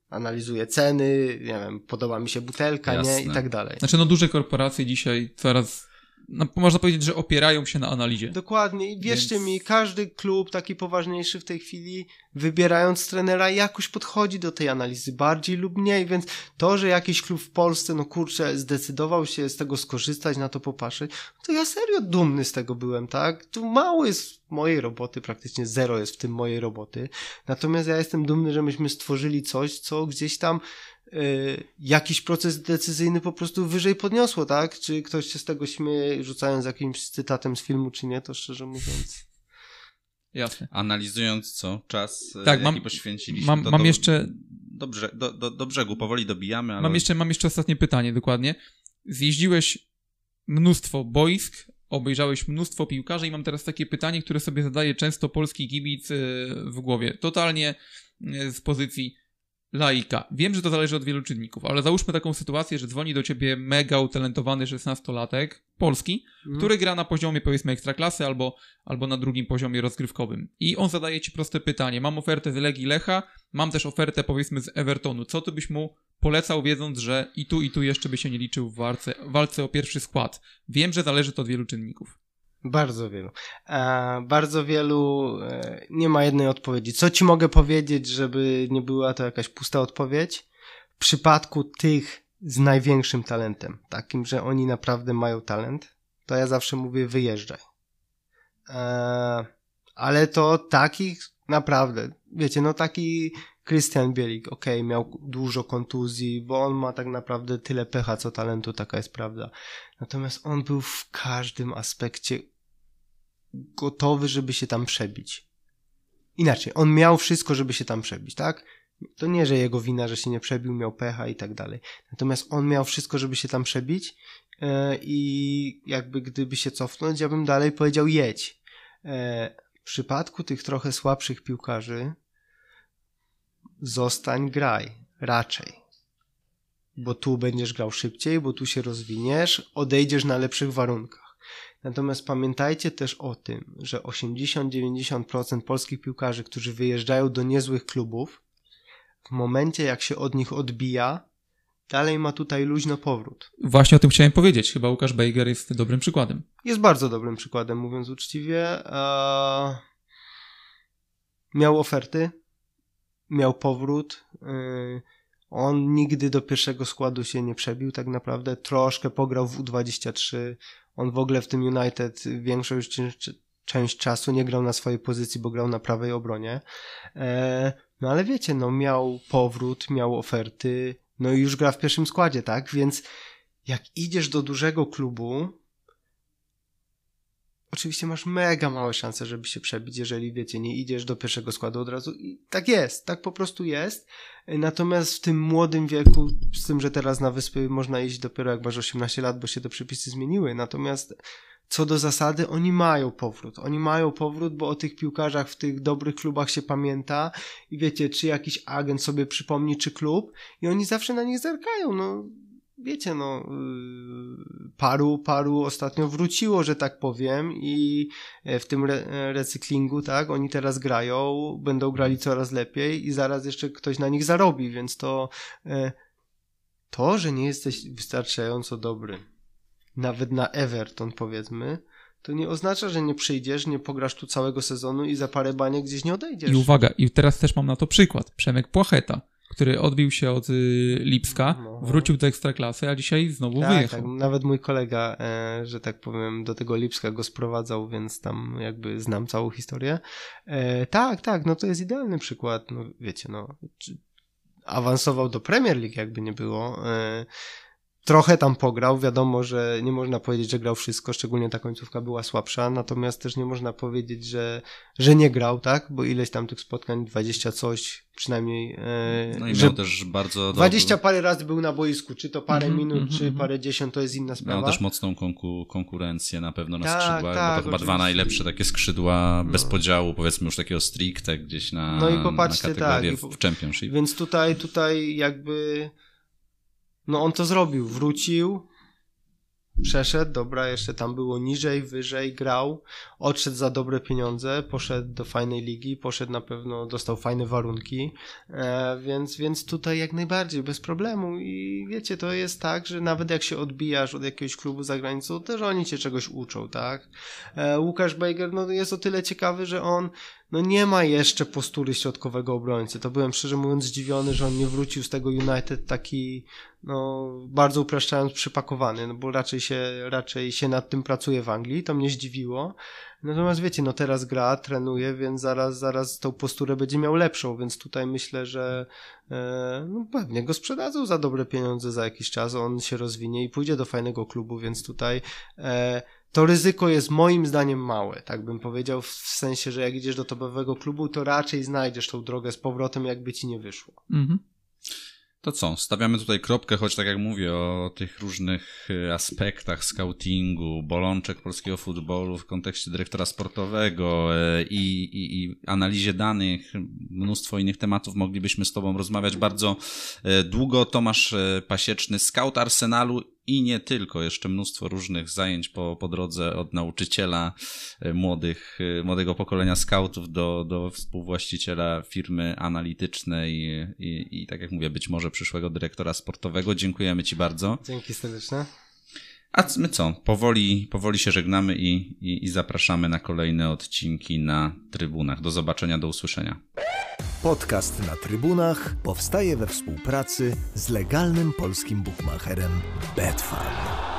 analizuję ceny, nie wiem, podoba mi się butelka, Jasne. nie? I tak dalej. Znaczy, no duże korporacje dzisiaj coraz no, można powiedzieć, że opierają się na analizie. Dokładnie. I wierzcie Więc... mi, każdy klub taki poważniejszy w tej chwili, wybierając trenera, jakoś podchodzi do tej analizy, bardziej lub mniej. Więc to, że jakiś klub w Polsce, no kurczę, zdecydował się z tego skorzystać, na to popatrzeć, to ja serio dumny z tego byłem, tak? Tu mało jest mojej roboty, praktycznie zero jest w tym mojej roboty. Natomiast ja jestem dumny, że myśmy stworzyli coś, co gdzieś tam jakiś proces decyzyjny po prostu wyżej podniosło, tak? Czy ktoś się z tego śmieje, rzucając jakimś cytatem z filmu, czy nie, to szczerze mówiąc. Jasne. Analizując co? Czas, y, tak, jaki mam, poświęciliśmy. Mam, mam do, jeszcze... Do, brze, do, do, do, brzegu, powoli dobijamy, ale... Mam jeszcze, mam jeszcze ostatnie pytanie, dokładnie. Zjeździłeś mnóstwo boisk, obejrzałeś mnóstwo piłkarzy i mam teraz takie pytanie, które sobie zadaje często polski kibic y, w głowie. Totalnie z pozycji laika. Wiem, że to zależy od wielu czynników, ale załóżmy taką sytuację, że dzwoni do ciebie mega utalentowany 16-latek polski, Mhm. który gra na poziomie powiedzmy ekstraklasy albo, albo na drugim poziomie rozgrywkowym. I on zadaje ci proste pytanie. Mam ofertę z Legii Lecha, mam też ofertę powiedzmy z Evertonu. Co ty byś mu polecał, wiedząc, że i tu, i tu jeszcze by się nie liczył w walce, walce o pierwszy skład? Wiem, że zależy to od wielu czynników. Bardzo wielu. E, bardzo wielu. E, nie ma jednej odpowiedzi. Co ci mogę powiedzieć, żeby nie była to jakaś pusta odpowiedź? W przypadku tych z największym talentem, takim, że oni naprawdę mają talent, to ja zawsze mówię wyjeżdżaj. E, ale to takich naprawdę, wiecie, no taki Christian Bielik, okej, miał dużo kontuzji, bo on ma tak naprawdę tyle pecha, co talentu, taka jest prawda. Natomiast on był w każdym aspekcie gotowy, żeby się tam przebić. Inaczej, on miał wszystko, żeby się tam przebić, tak? To nie, że jego wina, że się nie przebił, miał pecha i tak dalej. Natomiast on miał wszystko, żeby się tam przebić e, i jakby gdyby się cofnąć, ja bym dalej powiedział jedź. E, w przypadku tych trochę słabszych piłkarzy zostań, graj. Raczej bo tu będziesz grał szybciej, bo tu się rozwiniesz, odejdziesz na lepszych warunkach. Natomiast pamiętajcie też o tym, że 80-90% polskich piłkarzy, którzy wyjeżdżają do niezłych klubów, w momencie jak się od nich odbija, dalej ma tutaj luźno powrót. Właśnie o tym chciałem powiedzieć. Chyba Łukasz Bejger jest dobrym przykładem. Jest bardzo dobrym przykładem, mówiąc uczciwie. Eee, miał oferty, miał powrót. Eee, on nigdy do pierwszego składu się nie przebił, tak naprawdę. Troszkę pograł w U23. On w ogóle w tym United większość część czasu nie grał na swojej pozycji, bo grał na prawej obronie. E, no ale wiecie, no miał powrót, miał oferty, no i już gra w pierwszym składzie, tak? Więc jak idziesz do dużego klubu, oczywiście masz mega małe szanse, żeby się przebić, jeżeli wiecie, nie idziesz do pierwszego składu od razu. I tak jest, tak po prostu jest. Natomiast w tym młodym wieku, z tym, że teraz na wyspy można iść dopiero jak masz 18 lat, bo się te przepisy zmieniły. Natomiast co do zasady, oni mają powrót. Oni mają powrót, bo o tych piłkarzach w tych dobrych klubach się pamięta i wiecie, czy jakiś agent sobie przypomni, czy klub i oni zawsze na nich zerkają. No, wiecie, no, yy, paru, paru ostatnio wróciło, że tak powiem, i w tym re recyklingu, tak, oni teraz grają, będą grali coraz lepiej i zaraz jeszcze ktoś na nich zarobi, więc to, yy, to, że nie jesteś wystarczająco dobry, nawet na Everton powiedzmy, to nie oznacza, że nie przyjdziesz, nie pograsz tu całego sezonu i za parę baniek gdzieś nie odejdziesz. I uwaga, i teraz też mam na to przykład. Przemek Płacheta który odbił się od y, Lipska, No. wrócił do ekstraklasy, a dzisiaj znowu tak, wyjechał. tak, nawet mój kolega, e, że tak powiem, do tego Lipska go sprowadzał, więc tam jakby znam całą historię. E, tak, tak, no to jest idealny przykład, no wiecie, no awansował do Premier League, jakby nie było. Trochę tam pograł, wiadomo, że nie można powiedzieć, że grał wszystko, szczególnie ta końcówka była słabsza, natomiast też nie można powiedzieć, że, że nie grał, tak, bo ileś tam tych spotkań, 20 coś, przynajmniej, e, No i że miał też bardzo 20 parę razy był na boisku, czy to parę Mhm, minut, mhm, czy mhm. parę dziesiąt, to jest inna Miał sprawa. też mocną konku- konkurencję na pewno na Tak, skrzydłach, tak, bo to chyba dwa najlepsze takie skrzydła bez No. podziału, powiedzmy już takiego stricte gdzieś na, No i popatrzcie, na tak, w, w Championship. Więc tutaj, tutaj jakby, no on to zrobił, wrócił, przeszedł, dobra, jeszcze tam było niżej, wyżej, grał, odszedł za dobre pieniądze, poszedł do fajnej ligi, poszedł na pewno, dostał fajne warunki, e, więc, więc tutaj jak najbardziej, bez problemu. I wiecie, to jest tak, że nawet jak się odbijasz od jakiegoś klubu za granicą, też oni cię czegoś uczą, tak? E, Łukasz Bejger, no jest o tyle ciekawy, że on no nie ma jeszcze postury środkowego obrońcy. To byłem szczerze mówiąc zdziwiony, że on nie wrócił z tego United taki, no, bardzo upraszczając, przypakowany, no bo raczej się, raczej się nad tym pracuje w Anglii, to mnie zdziwiło. Natomiast wiecie, no teraz gra, trenuje, więc zaraz, zaraz tą posturę będzie miał lepszą, więc tutaj myślę, że e, no pewnie go sprzedadzą za dobre pieniądze za jakiś czas, on się rozwinie i pójdzie do fajnego klubu, więc tutaj e, to ryzyko jest moim zdaniem małe, tak bym powiedział, w sensie, że jak idziesz do topowego klubu, to raczej znajdziesz tą drogę z powrotem, jakby ci nie wyszło. Mhm. To co, stawiamy tutaj kropkę, choć tak jak mówię o tych różnych y, aspektach scoutingu, bolączek polskiego futbolu w kontekście dyrektora sportowego y, i, i, i analizie danych, mnóstwo innych tematów moglibyśmy z Tobą rozmawiać bardzo y, długo. Tomasz Pasieczny, scout Arsenalu i nie tylko, jeszcze mnóstwo różnych zajęć po, po drodze od nauczyciela e, młodych, e, młodego pokolenia scoutów do, do współwłaściciela firmy analitycznej i, i, i tak jak mówię, być może przyszłego dyrektora sportowego. Dziękujemy Ci bardzo. Dzięki serdeczne. A my co? Powoli, powoli się żegnamy i, i, i zapraszamy na kolejne odcinki na trybunach. Do zobaczenia, do usłyszenia. Podcast na trybunach powstaje we współpracy z legalnym polskim bukmacherem Betfair.